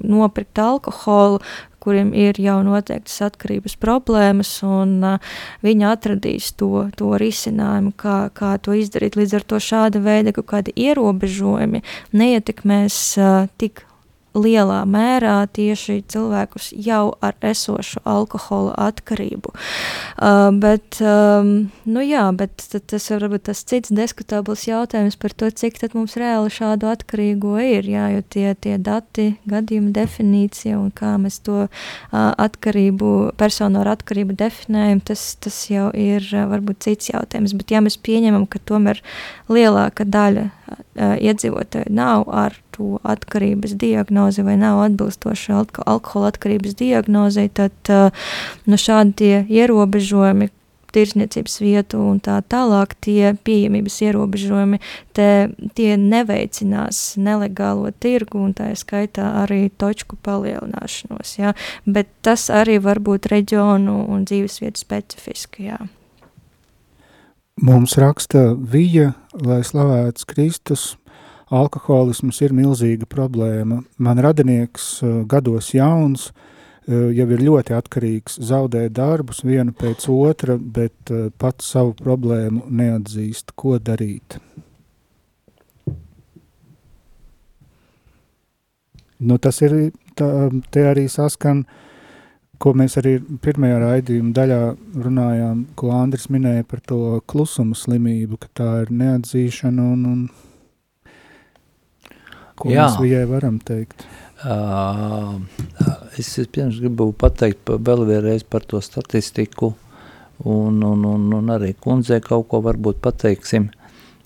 nopirkt alkoholu, kuriem ir jau noteiktas atkarības problēmas, un uh, viņi atradīs to, to risinājumu, kā, kā to izdarīt. Līdz ar to šāda veida kaut kādi ierobežojumi neietekmēs uh, tik lielā mērā tieši cilvēkus jau ar esošu alkohola atkarību. Uh, bet, um, nu jā, bet tas ir varbūt tas cits diskutabls jautājums par to, cik tad mums reāli šādu atkarīgo ir, jā, jo tie, tie dati, gadījuma definīcija un kā mēs to uh, atkarību, personu ar atkarību definējam, tas, tas jau ir uh, varbūt cits jautājums. Bet ja mēs pieņemam, ka tomēr lielāka daļa iedzīvotāju nav ar to atkarības diagnozi vai nav atbilstoša alko alkohola atkarības diagnozei, tad nu, šādi ierobežojumi, tirsniecības vietu un tā tālāk, tie pieejamības ierobežojumi, te, tie neveicinās nelegālo tirgu un tā skaitā arī točku palielināšanos. Ja? Bet tas arī var būt reģionu un dzīvesvietu specifiski. Jā. Mums raksta Vija, lai slavēts Kristus, alkoholisms ir milzīga problēma. Man radinieks eh, gados jauns, eh, jau ir ļoti atkarīgs, zaudē darbus vienu pēc otra, bet eh, pats savu problēmu neatzīst. Ko darīt? Nu, tas ir, tā, te arī saskan, ko mēs arī pirmajā raidījuma daļā runājām, ko Andris minēja par to klusuma slimību, ka tā ir neatzīšana un, un Ko Jā. mēs viņai varam teikt? Uh, es pirms gribu pateikt pa, vēl vienreiz par to statistiku, un, un, un, un arī kundzei kaut ko varbūt pateiksim.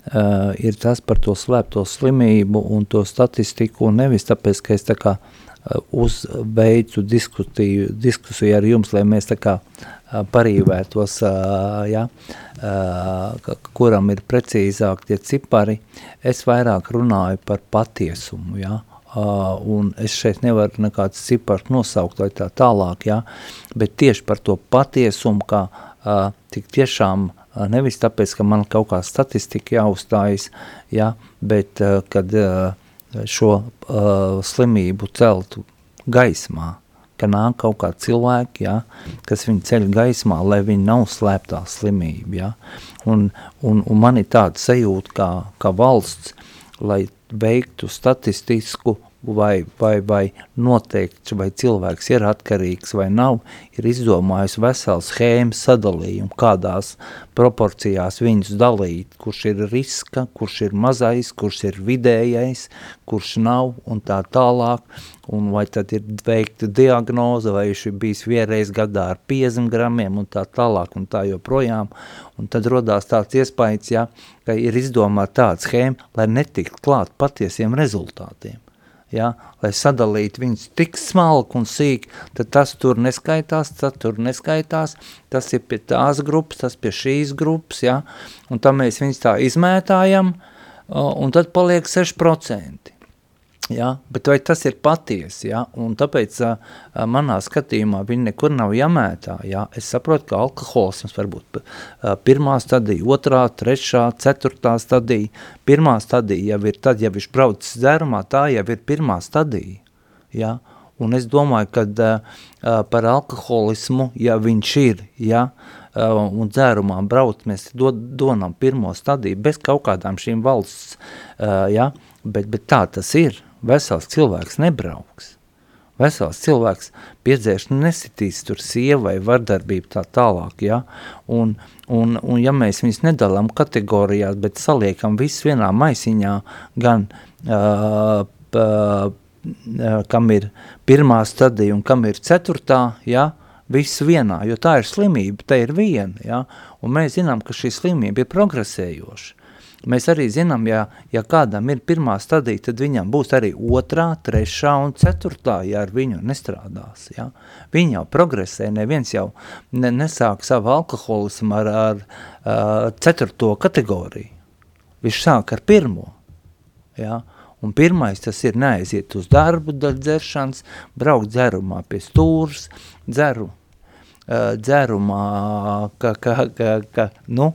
Uh, ir tas par to slēpto slimību un to statistiku, un nevis tāpēc, ka es tā kā uzveicu diskusiju, diskusiju ar jums, lai mēs tā kā uh, parīvētos, uh, ja, kuram ir precīzāk tie cipari, es vairāk runāju par patiesumu, ja, un es šeit nevaru nekāds cipars nosaukt vai tā tālāk, ja, bet tieši par to patiesumu, kā tik tiešām nevis tāpēc, ka man kaut kā statistika jāuzstājas, ja, bet kad uh, šo uh, slimību celtu gaismā, ka nāk kaut kā cilvēki, ja, kas viņu ceļ gaismā, lai viņi nav slēptā slimība, ja, un, un, un man ir tāda sajūta, kā, kā valsts, lai veiktu statistisku vai, vai, vai noteikti, vai cilvēks ir atkarīgs vai nav, ir izdomājis veselu schēmu sadalījumu, kādās proporcijās viņus dalīt, kurš ir riska, kurš ir mazais, kurš ir vidējais, kurš nav un tā tālāk, un vai tad ir veikta diagnoze, vai viņš ir bijis vienreiz gadā ar 50 gramiem un tā tālāk un tā joprojām, un tad rodās tāds iespējas, ja, ka ir izdomāta tāda schēma, lai netikt klāt patiesiem rezultātiem ja, lai sadalītu viņus tik smalku un sīk, tad tas tur neskaitās, tas tur neskaitās, tas ir pie tās grupas, tas pie šīs grupas, ja, un tam mēs viņus tā izmētājam, un tad paliek 6%. Ja? Bet vai tas ir patiesi? Ja? Un tāpēc uh, manā skatījumā viņi nekur nav jāmētā. Ja? Es saprotu, ka alkoholisms var būt uh, pirmā stadija, otrā, trešā, ceturtā stadija. Pirmā stadija jau ir tad, ja viņš brauc dzērumā, tā jau ir pirmā stadija. Ja? Un es domāju, ka uh, par alkoholismu, ja viņš ir, ja, uh, un dzērumā brauc, mēs do, donam pirmo stadiju bez kaut kādām šīm valsts, uh, ja, bet, bet tā tas ir vesels cilvēks nebrauks. Vesels cilvēks piedzēš nesitīs tur sieva vai vardarbību tā tālāk, ja? un, un, un ja mēs viņus nedalām kategorijās, bet saliekam visu vienā maisiņā, gan uh, p, uh, kam ir pirmā stadija un kam ir ceturtā, ja? visu vienā, jo tā ir slimība, tā ir viena, ja? un mēs zinām, ka šī slimība ir progresējoša. Mēs arī zinām, ja, ja kādam ir pirmā stadija, tad viņam būs arī otrā, trešā un ceturtā, ja ar viņu nestrādās. Ja. Viņi jau progresē, neviens jau ne, nesāk savu alkoholismu ar, ar uh, ceturto kategoriju. Viņš sāk ar pirmo. Ja. Un pirmais tas ir neaiziet uz darbu, dzeršanas, braukt dzerumā pie stūras, dzeru, uh, dzerumā, ka, ka, ka, ka nu,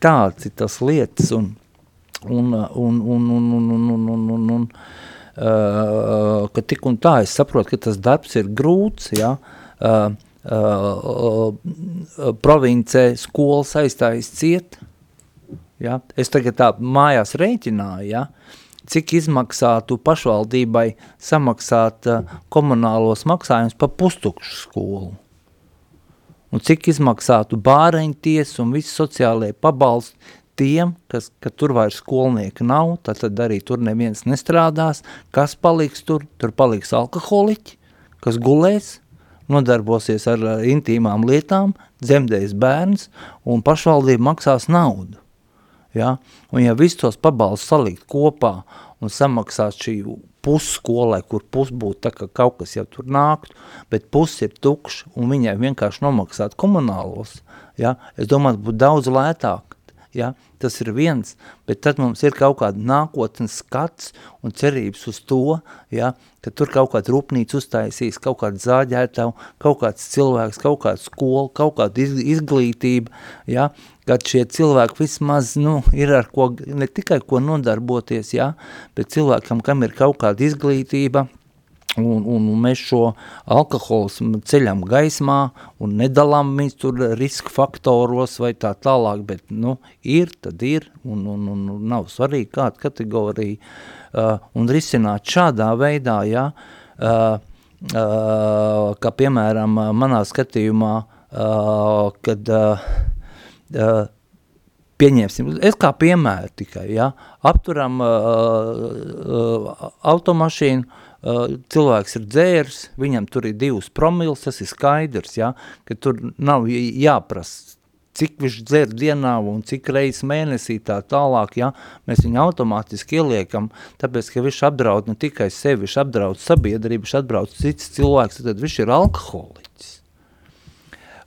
tāds ir tas lietas un, un, un, un, un, un, un, un, un, un, un uh, ka tik un tā es saprotu, ka tas darbs ir grūts, ja, uh, uh, uh, provincē skolas aizstājas ciet, ja, es tagad tā mājās rēķināju, ja, cik izmaksātu pašvaldībai samaksāt uh, komunālos maksājumus pa pustukšu skolu un cik izmaksātu bāreņties un visi sociālie pabalsti tiem, kas, ka tur vairs skolnieki nav, tad, tad arī tur neviens nestrādās, kas paliks tur, tur paliks alkoholiķi, kas gulēs, nodarbosies ar intīmām lietām, dzemdēs bērns un pašvaldība maksās naudu. Ja? Un ja visus tos pabalstus salikt kopā un samaksāt šī pusskolai, kur pus būtu tā, ka kaut kas jau tur nāktu, bet pus ir tukšs un viņai vienkārši nomaksāt komunālos, ja, es domāju, būtu daudz lētāk, ja, tas ir viens, bet tad mums ir kaut kāda nākotnes skats un cerības uz to, ja, ka tur kaut kāda rūpnīca uztaisīs, kaut kāda zāģētavu, kaut kāds cilvēks, kaut kāda skola, kaut kāda izglītība, ja, kad šie cilvēki vismaz nu, ir ar ko, ne tikai ko nodarboties, ja, bet cilvēkam, kam ir kaut kāda izglītība, un, un, mēs šo alkoholismu ceļam gaismā un nedalām viņus tur riska faktoros vai tā tālāk, bet nu, ir, tad ir, un, un, un, nav svarīgi kāda kategorija, uh, un risināt šādā veidā, ja, uh, uh, kā piemēram manā skatījumā, uh, kad uh, uh, pieņemsim, es kā piemēru tikai, ja, apturam uh, uh, automašīnu, cilvēks ir dzērs, viņam tur ir divas promils, tas ir skaidrs, ja, ka tur nav jāprast, cik viņš dzer dienā un cik reizes mēnesī tā tālāk, ja, mēs viņu automātiski ieliekam, tāpēc, ka viņš apdraud ne tikai sevi, viņš apdraud sabiedrību, viņš apdraud cits cilvēks, tad viņš ir alkoholiķis.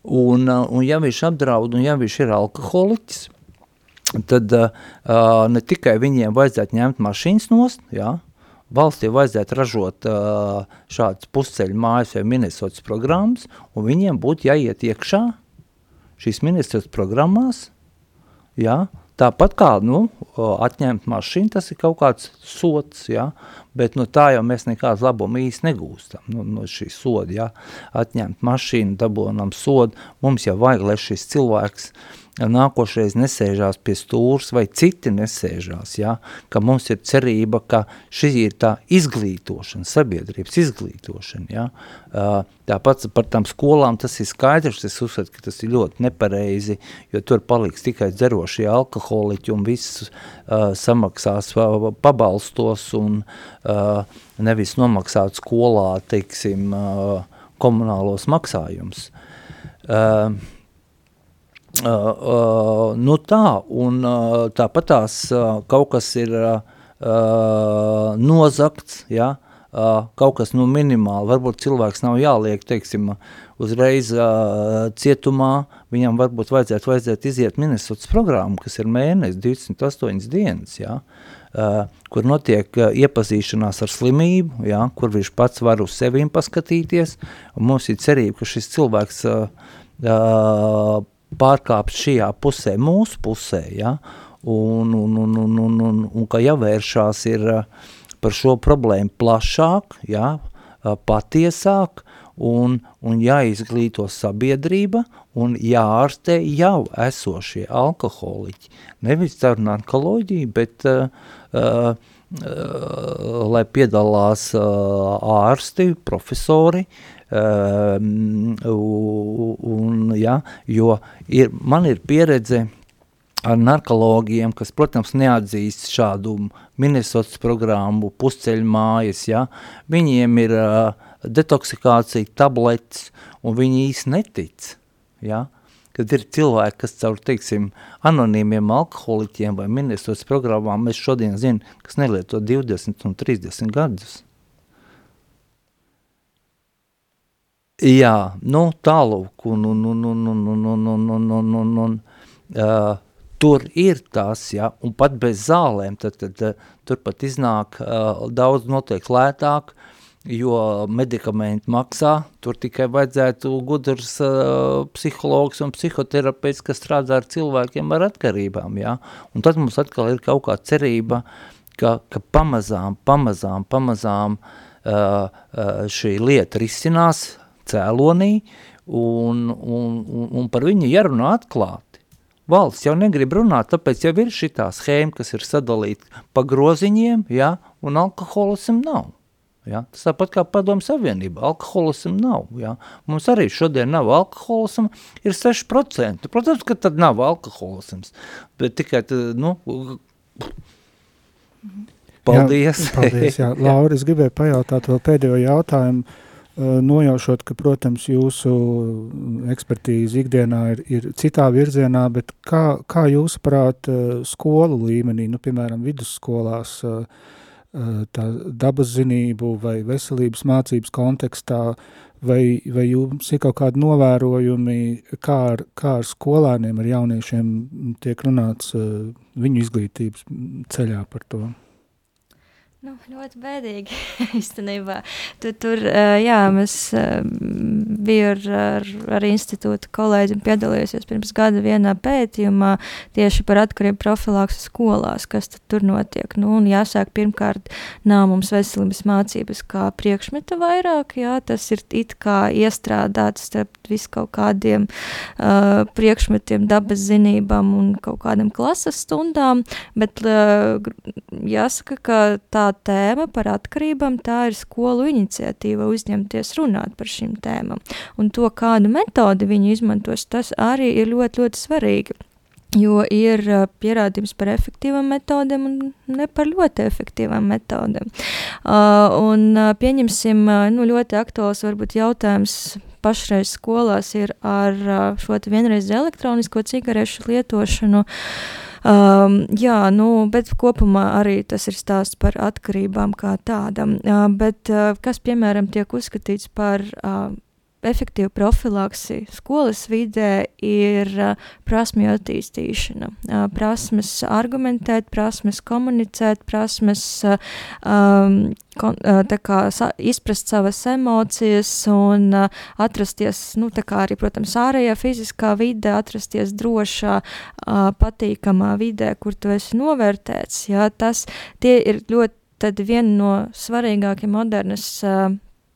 Un, uh, un ja viņš apdraud, un ja viņš ir alkoholiķis, tad uh, ne tikai viņiem vajadzētu ņemt mašīnas nost, jā, valstī vajadzētu ražot uh, šādas pusceļu mājas vai Minnesotas programmas, un viņiem būtu jāiet iekšā šīs Minnesotas programmās, jā, Tāpat kā nu, atņemt mašīnu, tas ir kaut kāds sots, ja? bet no tā jau mēs nekādu labumu īsti negūstam. Nu, no šī soda, ja? atņemt mašīnu, dabonam sodu, mums jau vajag, lai šis cilvēks uh, nākošreiz nesēžās pie stūrs vai citi nesēžās, ja? ka mums ir cerība, ka šī ir tā izglītošana, sabiedrības izglītošana. Ja? Tāpat par tām skolām tas ir skaidrs, es uzskatu, ka tas ir ļoti nepareizi, jo tur paliks tikai dzerošie alkoholiķi un viss uh, samaksās uh, pabalstos un uh, nevis nomaksāt skolā, teiksim, uh, komunālos maksājumus. Uh, Uh, uh, nu tā, un uh, tāpat tās uh, kaut kas ir uh, nozakts, ja, uh, kaut kas nu minimāli, varbūt cilvēks nav jāliek, teiksim, uzreiz uh, cietumā, viņam varbūt vajadzētu, vajadzētu iziet Minnesotas programmu, kas ir mēnesis, 28 dienas, ja, uh, kur notiek uh, iepazīšanās ar slimību, ja, kur viņš pats var uz sevīm paskatīties, un mums ir cerība, ka šis cilvēks uh, uh, pārkāpt šajā pusē, mūsu pusē, ja? un, un, un, un, un, un, un ka jāvēršās ir par šo problēmu plašāk, ja? patiesāk, un, un jāizglīto sabiedrība un jāārstē jau esošie alkoholiķi. Nevis caur narkoloģiju, bet uh, uh, uh, lai piedalās uh, ārsti, profesori, Um, un, ja, jo ir, man ir pieredze ar narkologiem, kas, protams, neatzīst šādu Minnesotas programmu, pusceļu mājas, ja, viņiem ir uh, detoksikācija, tabletes, un viņi īsti netic, ja, kad ir cilvēki, kas caur, teiksim, anonīmiem alkoholiķiem vai Minnesotas programmām, mēs šodien zinām, kas nelieto 20 un 30 gadus. Jā, nu tālūk, un, un, un, un, un, un, un, un, un, un, un, un uh, tur ir tas, ja, un pat bez zālēm, tad, tad uh, tur pat iznāk uh, daudz notiek lētāk, jo medikamenti maksā, tur tikai vajadzētu gudrs uh, psihologs un psihoterapeits, kas strādā ar cilvēkiem ar atkarībām, ja, un tad mums atkal ir kaut kā cerība, ka, ka pamazām, pamazām, pamazām uh, uh, šī lieta risinās, cēlonī, un, un, un, un par viņu jārunā atklāti. Valsts jau negrib runāt, tāpēc jau ir šitā schēma, kas ir sadalīta pa groziņiem, ja, un alkoholism nav. Ja? Tas tāpat kā padomu savienība, alkoholism nav. Ja? Mums arī šodien nav alkoholism, ir 6%. Protams, ka tad nav alkoholisms, bet tikai, tad, nu, paldies. Jā, paldies, jā. Laura, es gribēju pajautāt vēl pēdējo jautājumu nojaušot, ka, protams, jūsu ekspertīze ikdienā ir, ir citā virzienā, bet kā, kā jūs prāt skolu līmenī, nu, piemēram, vidusskolās, tā dabas zinību vai veselības mācības kontekstā, vai, vai jums ir kaut kādi novērojumi, kā ar, kā ar skolēniem, ar jauniešiem tiek runāts viņu izglītības ceļā par to? Nu, ļoti bēdīgi īstenībā. Tur, tur jā, mēs biju ar, ar, ar institūta kolēģiem piedalījusies pirms gada vienā pētījumā tieši par atkarību profilaksu skolās, kas tur notiek. Nu, jāsāk pirmkārt, nav mums veselības mācības kā priekšmeta vairāk, jā, tas ir it kā iestrādāts starp visu kaut kādiem uh, priekšmetiem, dabas zinībām un kaut kādam klases stundām, bet uh, jāsaka, ka tā tēma par atkarībām, tā ir skolu iniciatīva uzņemties runāt par šīm tēmām. Un to, kādu metodi viņi izmantos, tas arī ir ļoti, ļoti svarīgi. Jo ir pierādījums par efektīvām metodēm un ne par ļoti efektīvām metodēm. Uh, un pieņemsim, nu, ļoti aktuāls varbūt jautājums pašreiz skolās ir ar šo vienreiz elektronisko cigarešu lietošanu. Uh, Um, jā, nu, bet kopumā arī tas ir stāsts par atkarībām kā tādam. Uh, bet uh, kas, piemēram, tiek uzskatīts par uh, efektīva profilaksi skolas vidē ir uh, prasmju attīstīšana. Uh, prasmes argumentēt, prasmes komunicēt, prasmes uh, um, kon, uh, kā, sa, izprast savas emocijas un uh, atrasties, nu, kā arī, protams, ārējā fiziskā vidē, atrasties drošā, uh, patīkamā vidē, kur tu esi novērtēts. Jā, tas ir ļoti viena no svarīgākajām modernas uh,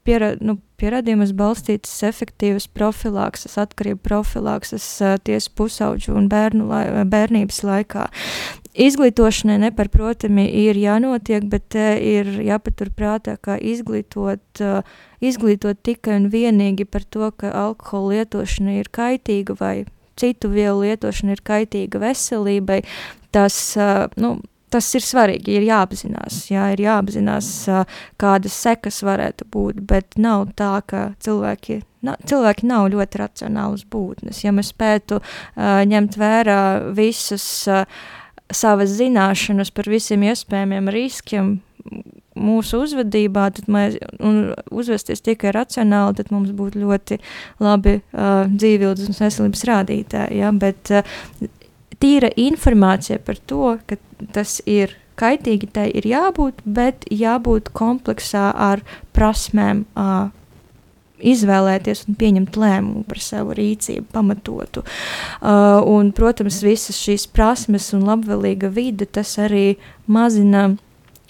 piera, nu, pierādījumus balstītas efektīvas profilakses, atkarību profilakses tiesu pusauģu un bērnu lai, bērnības laikā. Izglītošanai neparprotami ir jānotiek, bet ir jāpaturprātā, ka izglītot, izglītot tikai un vienīgi par to, ka alkohola lietošana ir kaitīga vai citu vielu lietošana ir kaitīga veselībai, tas, nu, tas ir svarīgi, ir jāapzinās, jā, ir jāapzinās, kādas sekas varētu būt, bet nav tā, ka cilvēki, na, cilvēki nav ļoti racionālas būtnes. Ja mēs spētu uh, ņemt vērā visas uh, savas zināšanas par visiem iespējamiem riskiem, mūsu uzvedībā, tad mēs uzvesties tikai racionāli, tad mums būtu ļoti labi uh, dzīvības un veselības rādītāji. Ja? Bet uh, tīra informācija par to, ka tas ir kaitīgi, tai ir jābūt, bet jābūt kompleksā ar prasmēm. Uh, izvēlēties un pieņemt lēmumu par savu rīcību, pamatotu. Uh, un, protams, visas šīs prasmes un labvēlīga vide tas arī mazina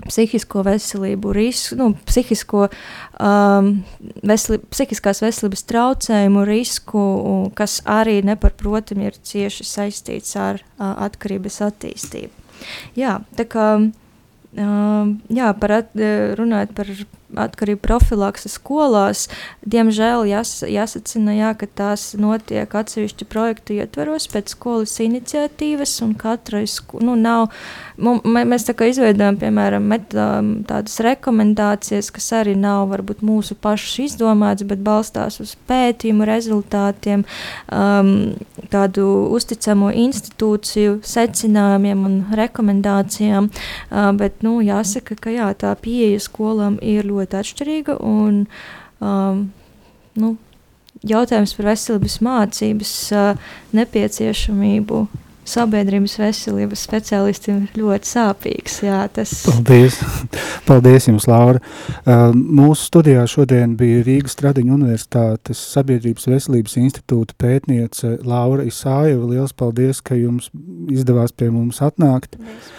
psihisko veselību, risku, nu, psihisko, um, veseli, psihiskās veselības traucējumu risku, kas arī neparprotami ir cieši saistīts ar uh, atkarības attīstību. Jā, tā kā jā, par at, runājot par atkarību profilakses skolās, diemžēl jās, jāsacina, jā, ka tās notiek atsevišķu projektu ietveros pēc skolas iniciatīvas, un katrai nu, nav, mums, mēs tā kā izveidojam, piemēram, met, tādas rekomendācijas, kas arī nav varbūt mūsu pašu izdomāts, bet balstās uz pētījumu rezultātiem, um, tādu uzticamo institūciju secinājumiem un rekomendācijām, uh, bet, nu, jāsaka, ka jā, tā pieeja skolām ir ļoti ļoti atšķirīga. Un, um, nu, jautājums par veselības mācības uh, nepieciešamību sabiedrības veselības speciālistiem ir ļoti sāpīgs. Jā, tas... Paldies! Paldies jums, Laura! Uh, mūsu studijā šodien bija Rīgas Tradiņu universitātes sabiedrības veselības institūta pētniece Laura Isājeva. Liels paldies, ka jums izdevās pie mums atnākt. Paldies.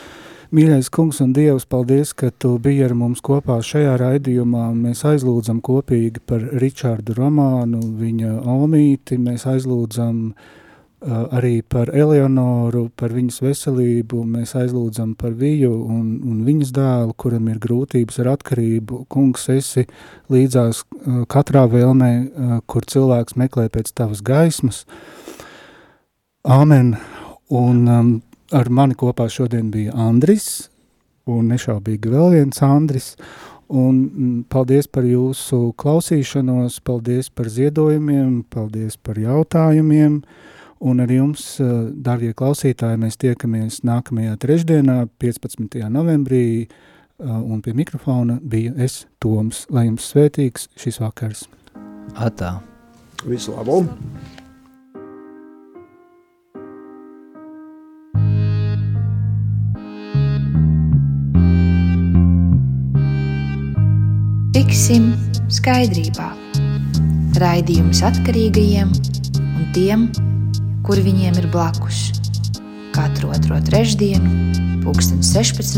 Mīļais kungs un dievs, paldies, ka tu biji ar mums kopā šajā raidījumā. Mēs aizlūdzam kopīgi par Ričārdu romānu, viņa omīti, mēs aizlūdzam uh, arī par Eleonoru, par viņas veselību, mēs aizlūdzam par Viju un, un viņas dēlu, kuram ir grūtības ar atkarību. Kungs, esi līdzās uh, katrā vēlmē, uh, kur cilvēks meklē pēc tavas gaismas. Āmen! Un um, ar mani kopā šodien bija Andris, un nešaubīgi vēl viens Andris, un mm, paldies par jūsu klausīšanos, paldies par ziedojumiem, paldies par jautājumiem, un ar jums, eh, darbie klausītāji, mēs tiekamies nākamajā trešdienā, 15. novembrī, eh, un pie mikrofona bija es, Toms, lai jums svētīgs šis vakars. Atā. Visu labu! Tiksim skaidrībā. Raidījums atkarīgajiem un tiem, kur viņiem ir blakus. Katru otro trešdienu, 16.